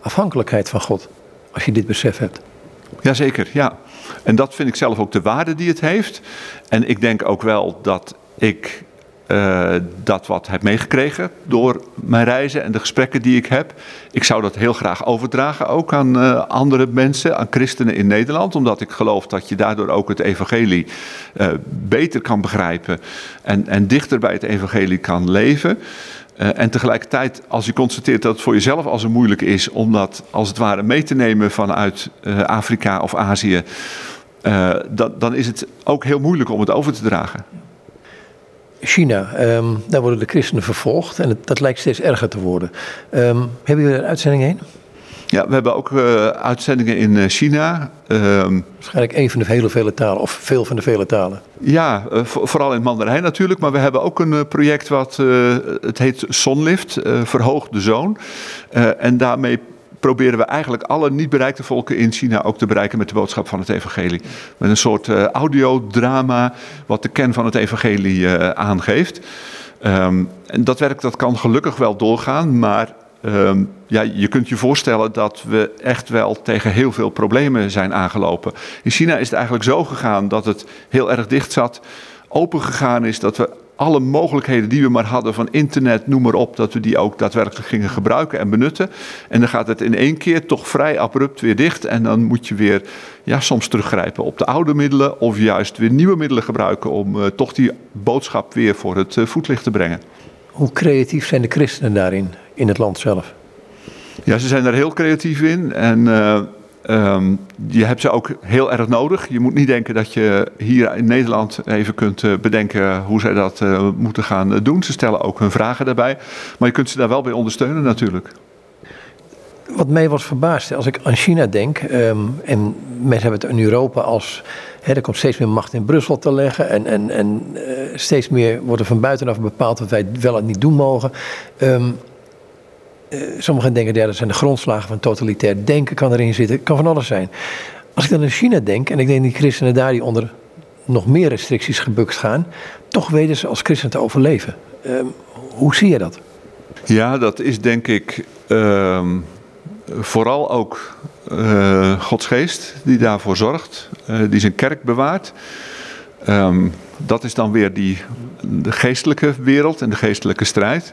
afhankelijkheid van God als je dit besef hebt. Jazeker, ja. En dat vind ik zelf ook de waarde die het heeft. En ik denk ook wel dat ik uh, dat wat heb meegekregen door mijn reizen en de gesprekken die ik heb. Ik zou dat heel graag overdragen ook aan uh, andere mensen, aan christenen in Nederland. Omdat ik geloof dat je daardoor ook het evangelie uh, beter kan begrijpen en, en dichter bij het evangelie kan leven. En tegelijkertijd, als je constateert dat het voor jezelf al zo moeilijk is om dat als het ware mee te nemen vanuit Afrika of Azië, dan is het ook heel moeilijk om het over te dragen. China, um, daar worden de christenen vervolgd en het, dat lijkt steeds erger te worden. Um, hebben jullie een uitzending heen? Ja, we hebben ook uh, uitzendingen in China. Um, Waarschijnlijk een van de hele vele talen, of veel van de vele talen. Ja, uh, vooral in het Mandarijn natuurlijk. Maar we hebben ook een project wat, het heet Zonlift, Verhoog de Zoon. en daarmee proberen we eigenlijk alle niet bereikte volken in China ook te bereiken met de boodschap van het evangelie. Met een soort audiodrama wat de kern van het evangelie aangeeft. Um, en dat werk dat kan gelukkig wel doorgaan, maar Um, ja, je kunt je voorstellen dat we echt wel tegen heel veel problemen zijn aangelopen. In China is het eigenlijk zo gegaan dat het heel erg dicht zat, open gegaan is, dat we alle mogelijkheden die we maar hadden van internet, noem maar op, dat we die ook daadwerkelijk gingen gebruiken en benutten. En dan gaat het in één keer toch vrij abrupt weer dicht. En dan moet je weer ja, soms teruggrijpen op de oude middelen of juist weer nieuwe middelen gebruiken om uh, toch die boodschap weer voor het uh, voetlicht te brengen. Hoe creatief zijn de christenen daarin, in het land zelf? Ja, ze zijn daar heel creatief in. En uh, um, je hebt ze ook heel erg nodig. Je moet niet denken dat je hier in Nederland even kunt uh, bedenken hoe zij dat uh, moeten gaan doen. Ze stellen ook hun vragen daarbij. Maar je kunt ze daar wel bij ondersteunen natuurlijk. Wat mij was verbaasd, als ik aan China denk, um, en mensen hebben het in Europa als er komt steeds meer macht in Brussel te leggen. En, en, en steeds meer wordt er van buitenaf bepaald wat wij wel en niet doen mogen. Uh, sommigen denken, ja, dat zijn de grondslagen van totalitair denken, kan erin zitten. kan van alles zijn. Als ik dan aan China denk, en ik denk die christenen daar die onder nog meer restricties gebukt gaan, toch weten ze als christen te overleven. Um, hoe zie je dat? Ja, dat is denk ik um, vooral ook uh, Gods geest die daarvoor zorgt, uh, die zijn kerk bewaart. Um, dat is dan weer die, de geestelijke wereld en de geestelijke strijd.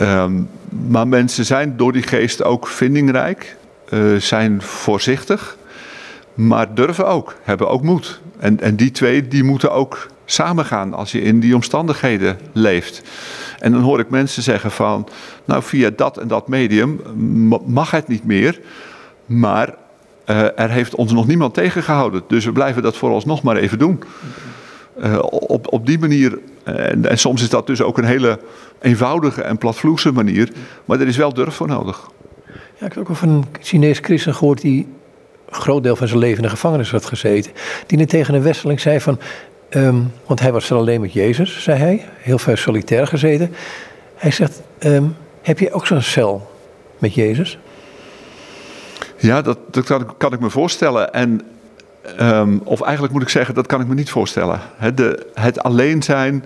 Um, maar mensen zijn door die geest ook vindingrijk, uh, zijn voorzichtig, maar durven ook, hebben ook moed. En, en die twee die moeten ook samengaan als je in die omstandigheden leeft. En dan hoor ik mensen zeggen van, nou via dat en dat medium mag het niet meer. Maar uh, er heeft ons nog niemand tegengehouden. Dus we blijven dat vooralsnog maar even doen. Uh, op, op die manier en soms is dat dus ook een hele eenvoudige en platvloekse manier. Maar er is wel durf voor nodig. Ja, ik heb ook wel van een Chinees christen gehoord die een groot deel van zijn leven in de gevangenis had gezeten. Die net tegen een westeling zei van, ehm, want hij was er alleen met Jezus, zei hij. Heel veel solitair gezeten. Hij zegt, ehm, heb je ook zo'n cel met Jezus? Ja, dat, dat kan, kan ik me voorstellen. En, ehm, of eigenlijk moet ik zeggen, dat kan ik me niet voorstellen. De, het alleen zijn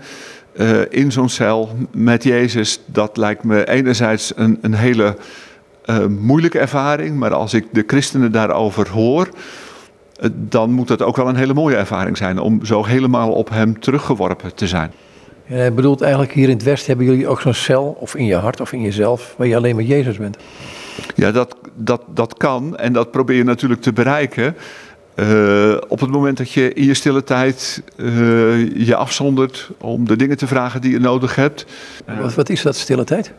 uh, in zo'n cel met Jezus, dat lijkt me enerzijds een, een hele uh, moeilijke ervaring. Maar als ik de christenen daarover hoor, uh, dan moet het ook wel een hele mooie ervaring zijn om zo helemaal op hem teruggeworpen te zijn. Hij bedoelt eigenlijk hier in het Westen hebben jullie ook zo'n cel, of in je hart of in jezelf, waar je alleen met Jezus bent. Ja, dat, dat, dat kan en dat probeer je natuurlijk te bereiken. Uh, op het moment dat je in je stille tijd uh, je afzondert om de dingen te vragen die je nodig hebt. Wat, wat is dat, stille tijd?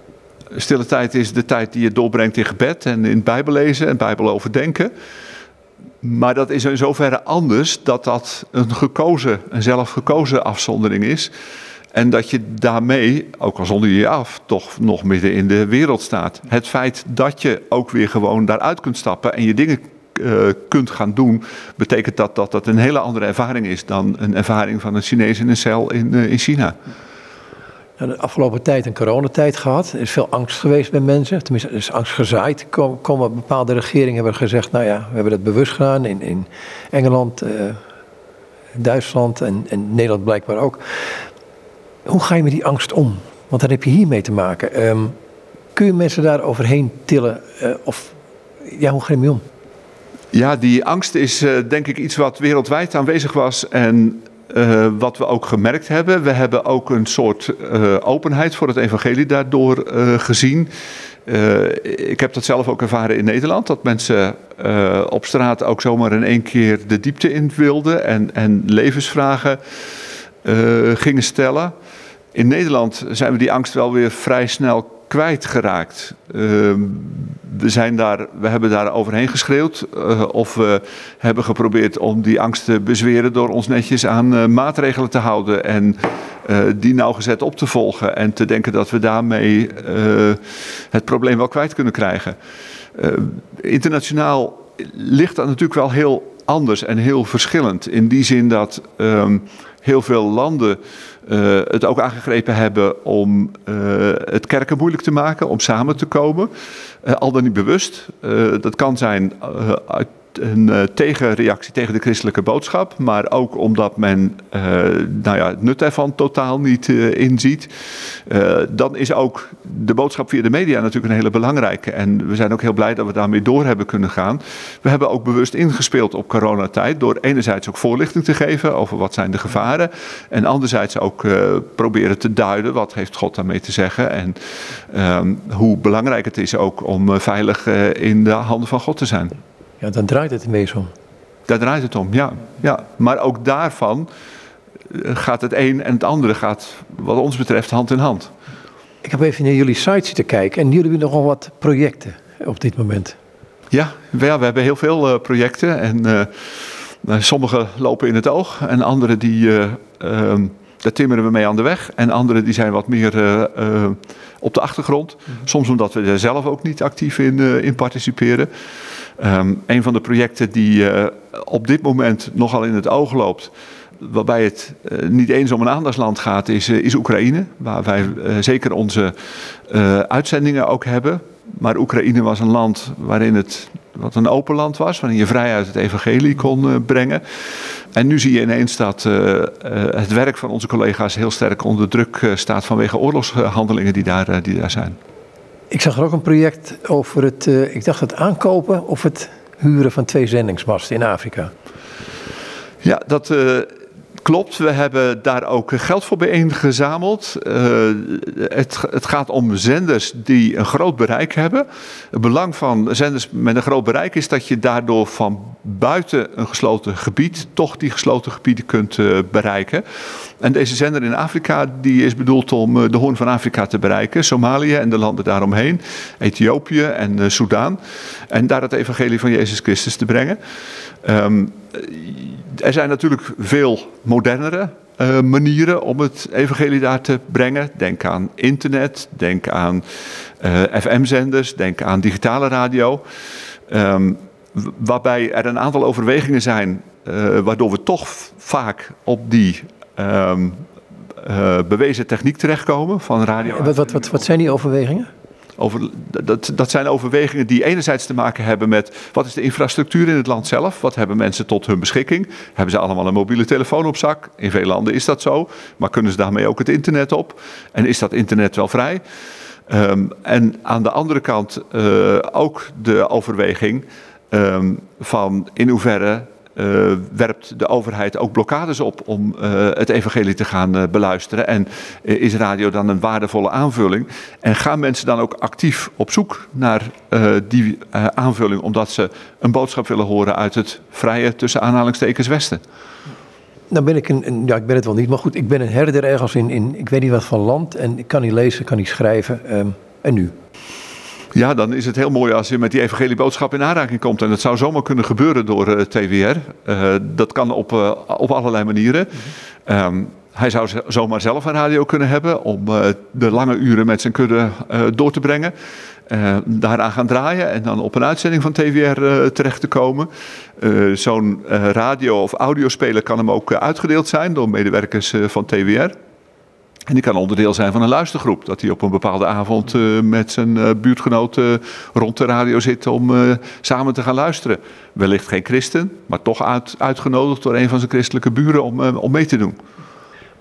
Stille tijd is de tijd die je doorbrengt in gebed en in Bijbel lezen en Bijbel overdenken. Maar dat is in zoverre anders dat dat een gekozen, een zelfgekozen afzondering is. En dat je daarmee, ook al zonder je af, toch nog midden in de wereld staat. Het feit dat je ook weer gewoon daaruit kunt stappen en je dingen uh, kunt gaan doen, betekent dat, dat dat een hele andere ervaring is dan een ervaring van een Chinees in een cel in, uh, in China. De afgelopen tijd een coronatijd gehad. Er is veel angst geweest bij mensen. Tenminste, er is angst gezaaid. Komen, komen bepaalde regeringen hebben gezegd, nou ja, we hebben dat bewust gedaan in, in Engeland, uh, Duitsland en, en Nederland blijkbaar ook. Hoe ga je met die angst om? Want daar heb je hiermee te maken. Um, kun je mensen daar overheen tillen? Of ja, hoe ga je mee om? Ja, die angst is uh, denk ik iets wat wereldwijd aanwezig was en uh, wat we ook gemerkt hebben. We hebben ook een soort openheid voor het evangelie daardoor gezien. ik heb dat zelf ook ervaren in Nederland, dat mensen op straat ook zomaar in één keer de diepte in wilden en, en levensvragen gingen stellen. In Nederland zijn we die angst wel weer vrij snel kwijtgeraakt. Uh, we, zijn daar, we hebben daar overheen geschreeuwd. Uh, of we hebben geprobeerd om die angst te bezweren door ons netjes aan uh, maatregelen te houden. En die nauwgezet op te volgen. En te denken dat we daarmee het probleem wel kwijt kunnen krijgen. internationaal ligt dat natuurlijk wel heel anders en heel verschillend. In die zin dat ehm, heel veel landen uh, het ook aangegrepen hebben om uh, het kerken moeilijk te maken, om samen te komen. Uh, al dan niet bewust. dat kan zijn een uh, tegenreactie tegen de christelijke boodschap, maar ook omdat men uh, nou ja, het nut ervan totaal niet uh, inziet. dan is ook de boodschap via de media natuurlijk een hele belangrijke. En we zijn ook heel blij dat we daarmee door hebben kunnen gaan. We hebben ook bewust ingespeeld op coronatijd door enerzijds ook voorlichting te geven over wat zijn de gevaren. En anderzijds ook proberen te duiden wat heeft God daarmee te zeggen. En ehm, hoe belangrijk het is ook om veilig in de handen van God te zijn. Ja, dan draait het ineens om. Daar draait het om, ja. ja. Maar ook daarvan eh, gaat het een en het andere gaat, wat ons betreft, hand in hand. Ik heb even naar jullie site zitten kijken en jullie hebben nogal wat projecten op dit moment. Ja, we, ja, we hebben heel veel uh, projecten en uh, sommige lopen in het oog en andere die, uh, daar timmeren we mee aan de weg. En andere die zijn wat meer op de achtergrond. -hmm. Soms omdat we er zelf ook niet actief in, in participeren. Um, een van de projecten die uh, op dit moment nogal in het oog loopt, waarbij het uh, niet eens om een aandachtsland gaat, is, uh, is Oekraïne. Waar wij zeker onze uitzendingen ook hebben. Maar Oekraïne was een land waarin het wat een open land was, waarin je vrijheid het evangelie kon brengen. En nu zie je ineens dat het werk van onze collega's heel sterk onder druk staat vanwege oorlogshandelingen die daar, die daar zijn. Ik zag er ook een project over het, uh, ik dacht het aankopen of het huren van twee zendingsmasten in Afrika. Ja, dat uh, klopt. We hebben daar ook geld voor bijeengezameld. Uh, het, het gaat om zenders die een groot bereik hebben. Het belang van zenders met een groot bereik is dat je daardoor van buiten een gesloten gebied toch die gesloten gebieden kunt uh, bereiken. En deze zender in Afrika die is bedoeld om uh, de Hoorn van Afrika te bereiken. Somalië en de landen daaromheen. Ethiopië en uh. En daar het evangelie van Jezus Christus te brengen. Um, er zijn natuurlijk veel modernere eh, manieren om het evangelie daar te brengen. Denk aan internet, denk aan eh, FM-zenders, denk aan digitale radio. Ehm, waarbij er een aantal overwegingen zijn uh, waardoor we toch vaak op die um, bewezen techniek terechtkomen van radio. Wat, wat, wat, wat zijn die overwegingen? Over, dat, dat zijn overwegingen die enerzijds te maken hebben met wat is de infrastructuur in het land zelf? Wat hebben mensen tot hun beschikking? Hebben ze allemaal een mobiele telefoon op zak? In veel landen is dat zo, maar kunnen ze daarmee ook het internet op? En is dat internet wel vrij? Um, en aan de andere kant uh, ook de overweging um, van in hoeverre uh, werpt de overheid ook blokkades op om uh, het evangelie te gaan uh, beluisteren. En is radio dan een waardevolle aanvulling? En gaan mensen dan ook actief op zoek naar die aanvulling, omdat ze een boodschap willen horen uit het vrije, tussen aanhalingstekens, Westen? Nou ben ik een, ja ik ben het wel niet, maar goed, ik ben een herder ergens in, in ik weet niet wat van land en ik kan niet lezen, kan niet schrijven. Um, en nu? Ja, dan is het heel mooi als je met die evangelieboodschap in aanraking komt. En dat zou zomaar kunnen gebeuren door uh, TWR. Uh, dat kan op, uh, op allerlei manieren. Um, hij zou zomaar zelf een radio kunnen hebben om de lange uren met zijn kudde door te brengen. daaraan gaan draaien en dan op een uitzending van TWR terecht te komen. Zo'n radio- of audiospeler kan hem ook uitgedeeld zijn door medewerkers van TWR. En die kan onderdeel zijn van een luistergroep. Dat hij op een bepaalde avond uh, met zijn uh, buurtgenoten rond de radio zit om samen te gaan luisteren. Wellicht geen christen, maar toch uit, uitgenodigd door een van zijn christelijke buren om, om mee te doen.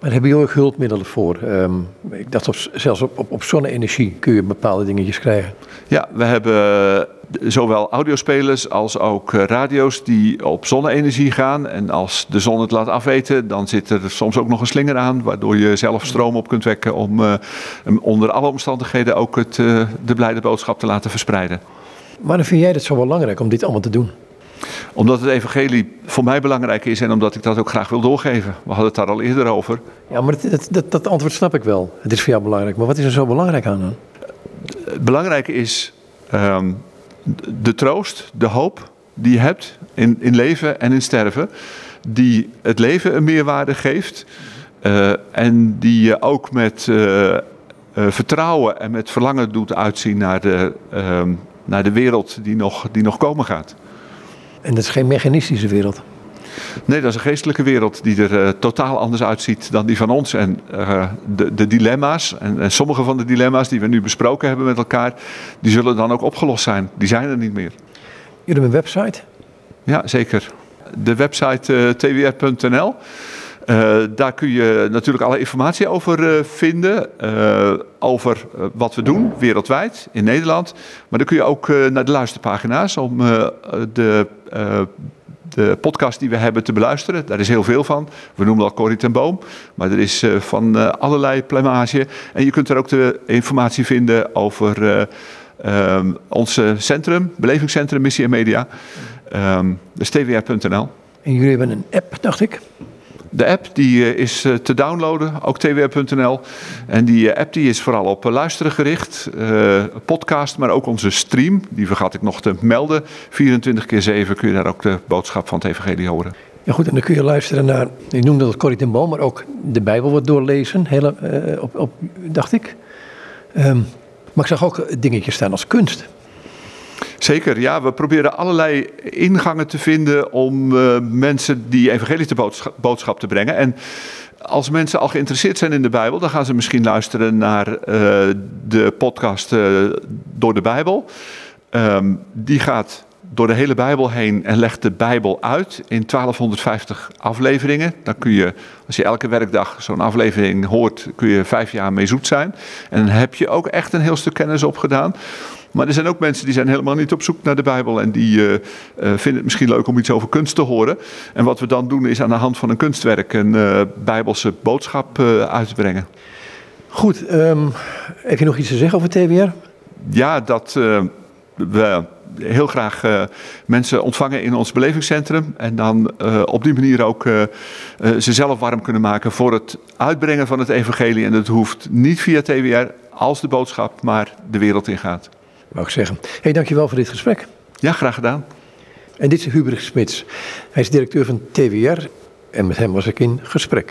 Maar hebben jullie ook hulpmiddelen voor? Um, ik dacht op, zelfs op, op, op zonne-energie kun je bepaalde dingetjes krijgen. Ja, we hebben zowel audiospelers als ook radio's die op zonne-energie gaan. En als de zon het laat afweten, dan zit er soms ook nog een slinger aan, waardoor je zelf stroom op kunt wekken om uh, onder alle omstandigheden ook het, uh, de blijde boodschap te laten verspreiden. Waarom vind jij het zo belangrijk om dit allemaal te doen? Omdat het evangelie voor mij belangrijk is en omdat ik dat ook graag wil doorgeven. We hadden het daar al eerder over. Ja, maar dat, dat, dat antwoord snap ik wel. Het is voor jou belangrijk. Maar wat is er zo belangrijk aan dan? Het belangrijke is um, de troost, de hoop die je hebt in, in leven en in sterven. Die het leven een meerwaarde geeft. Uh, en die je ook met uh, uh, vertrouwen en met verlangen doet uitzien naar de, naar de wereld die nog, die nog komen gaat. En dat is geen mechanistische wereld. Nee, dat is een geestelijke wereld die er uh, totaal anders uitziet dan die van ons. En uh, de, de, dilemma's, en, en, sommige van de dilemma's die we nu besproken hebben met elkaar, die zullen dan ook opgelost zijn. Die zijn er niet meer. Jullie hebben een website? Ja, zeker. De website uh, twr.nl. Uh, daar kun je natuurlijk alle informatie over vinden. Over wat we doen wereldwijd in Nederland. Maar dan kun je ook naar de luisterpagina's om de, de podcast die we hebben te beluisteren. Daar is heel veel van. We noemen al Corrie ten Boom. Maar er is van allerlei plemage. En je kunt er ook de informatie vinden over um, ons centrum, belevingscentrum Missie en Media. Um, dus twr.nl. En jullie hebben een app, dacht ik? De app die is te downloaden, ook twr.nl. En die app die is vooral op luisteren gericht. Podcast, maar ook onze stream. Die vergat ik nog te melden. 24 keer 7 kun je daar ook de boodschap van het evangelie horen. Ja goed, en dan kun je luisteren naar, je noemde dat Corrie ten Boom, maar ook de Bijbel wordt doorlezen, hele, op, op, dacht ik. Um, maar ik zag ook dingetjes staan als kunst. Zeker, ja. We proberen allerlei ingangen te vinden om uh, mensen die evangelische boodschap, boodschap, te brengen. En als mensen al geïnteresseerd zijn in de Bijbel, dan gaan ze misschien luisteren naar uh, de podcast uh, Door de Bijbel. Um, die gaat door de hele Bijbel heen en legt de Bijbel uit in 1250 afleveringen. Dan kun je, als je elke werkdag zo'n aflevering hoort, kun je vijf jaar mee zoet zijn. En dan heb je ook echt een heel stuk kennis opgedaan. Maar er zijn ook mensen die zijn helemaal niet op zoek naar de Bijbel en die uh, uh, vinden het misschien leuk om iets over kunst te horen. En wat we dan doen is aan de hand van een kunstwerk een uh, Bijbelse boodschap uit te brengen. Goed, um, heb je nog iets te zeggen over TWR? Ja, dat we heel graag uh, mensen ontvangen in ons belevingscentrum. En dan uh, op die manier ook uh, ze zelf warm kunnen maken voor het uitbrengen van het evangelie. En dat hoeft niet via TWR als de boodschap, maar de wereld ingaat. Wou ik zeggen. hey, dankjewel voor dit gesprek. Ja, graag gedaan. En dit is Hubert Smits. Hij is directeur van TWR en met hem was ik in gesprek.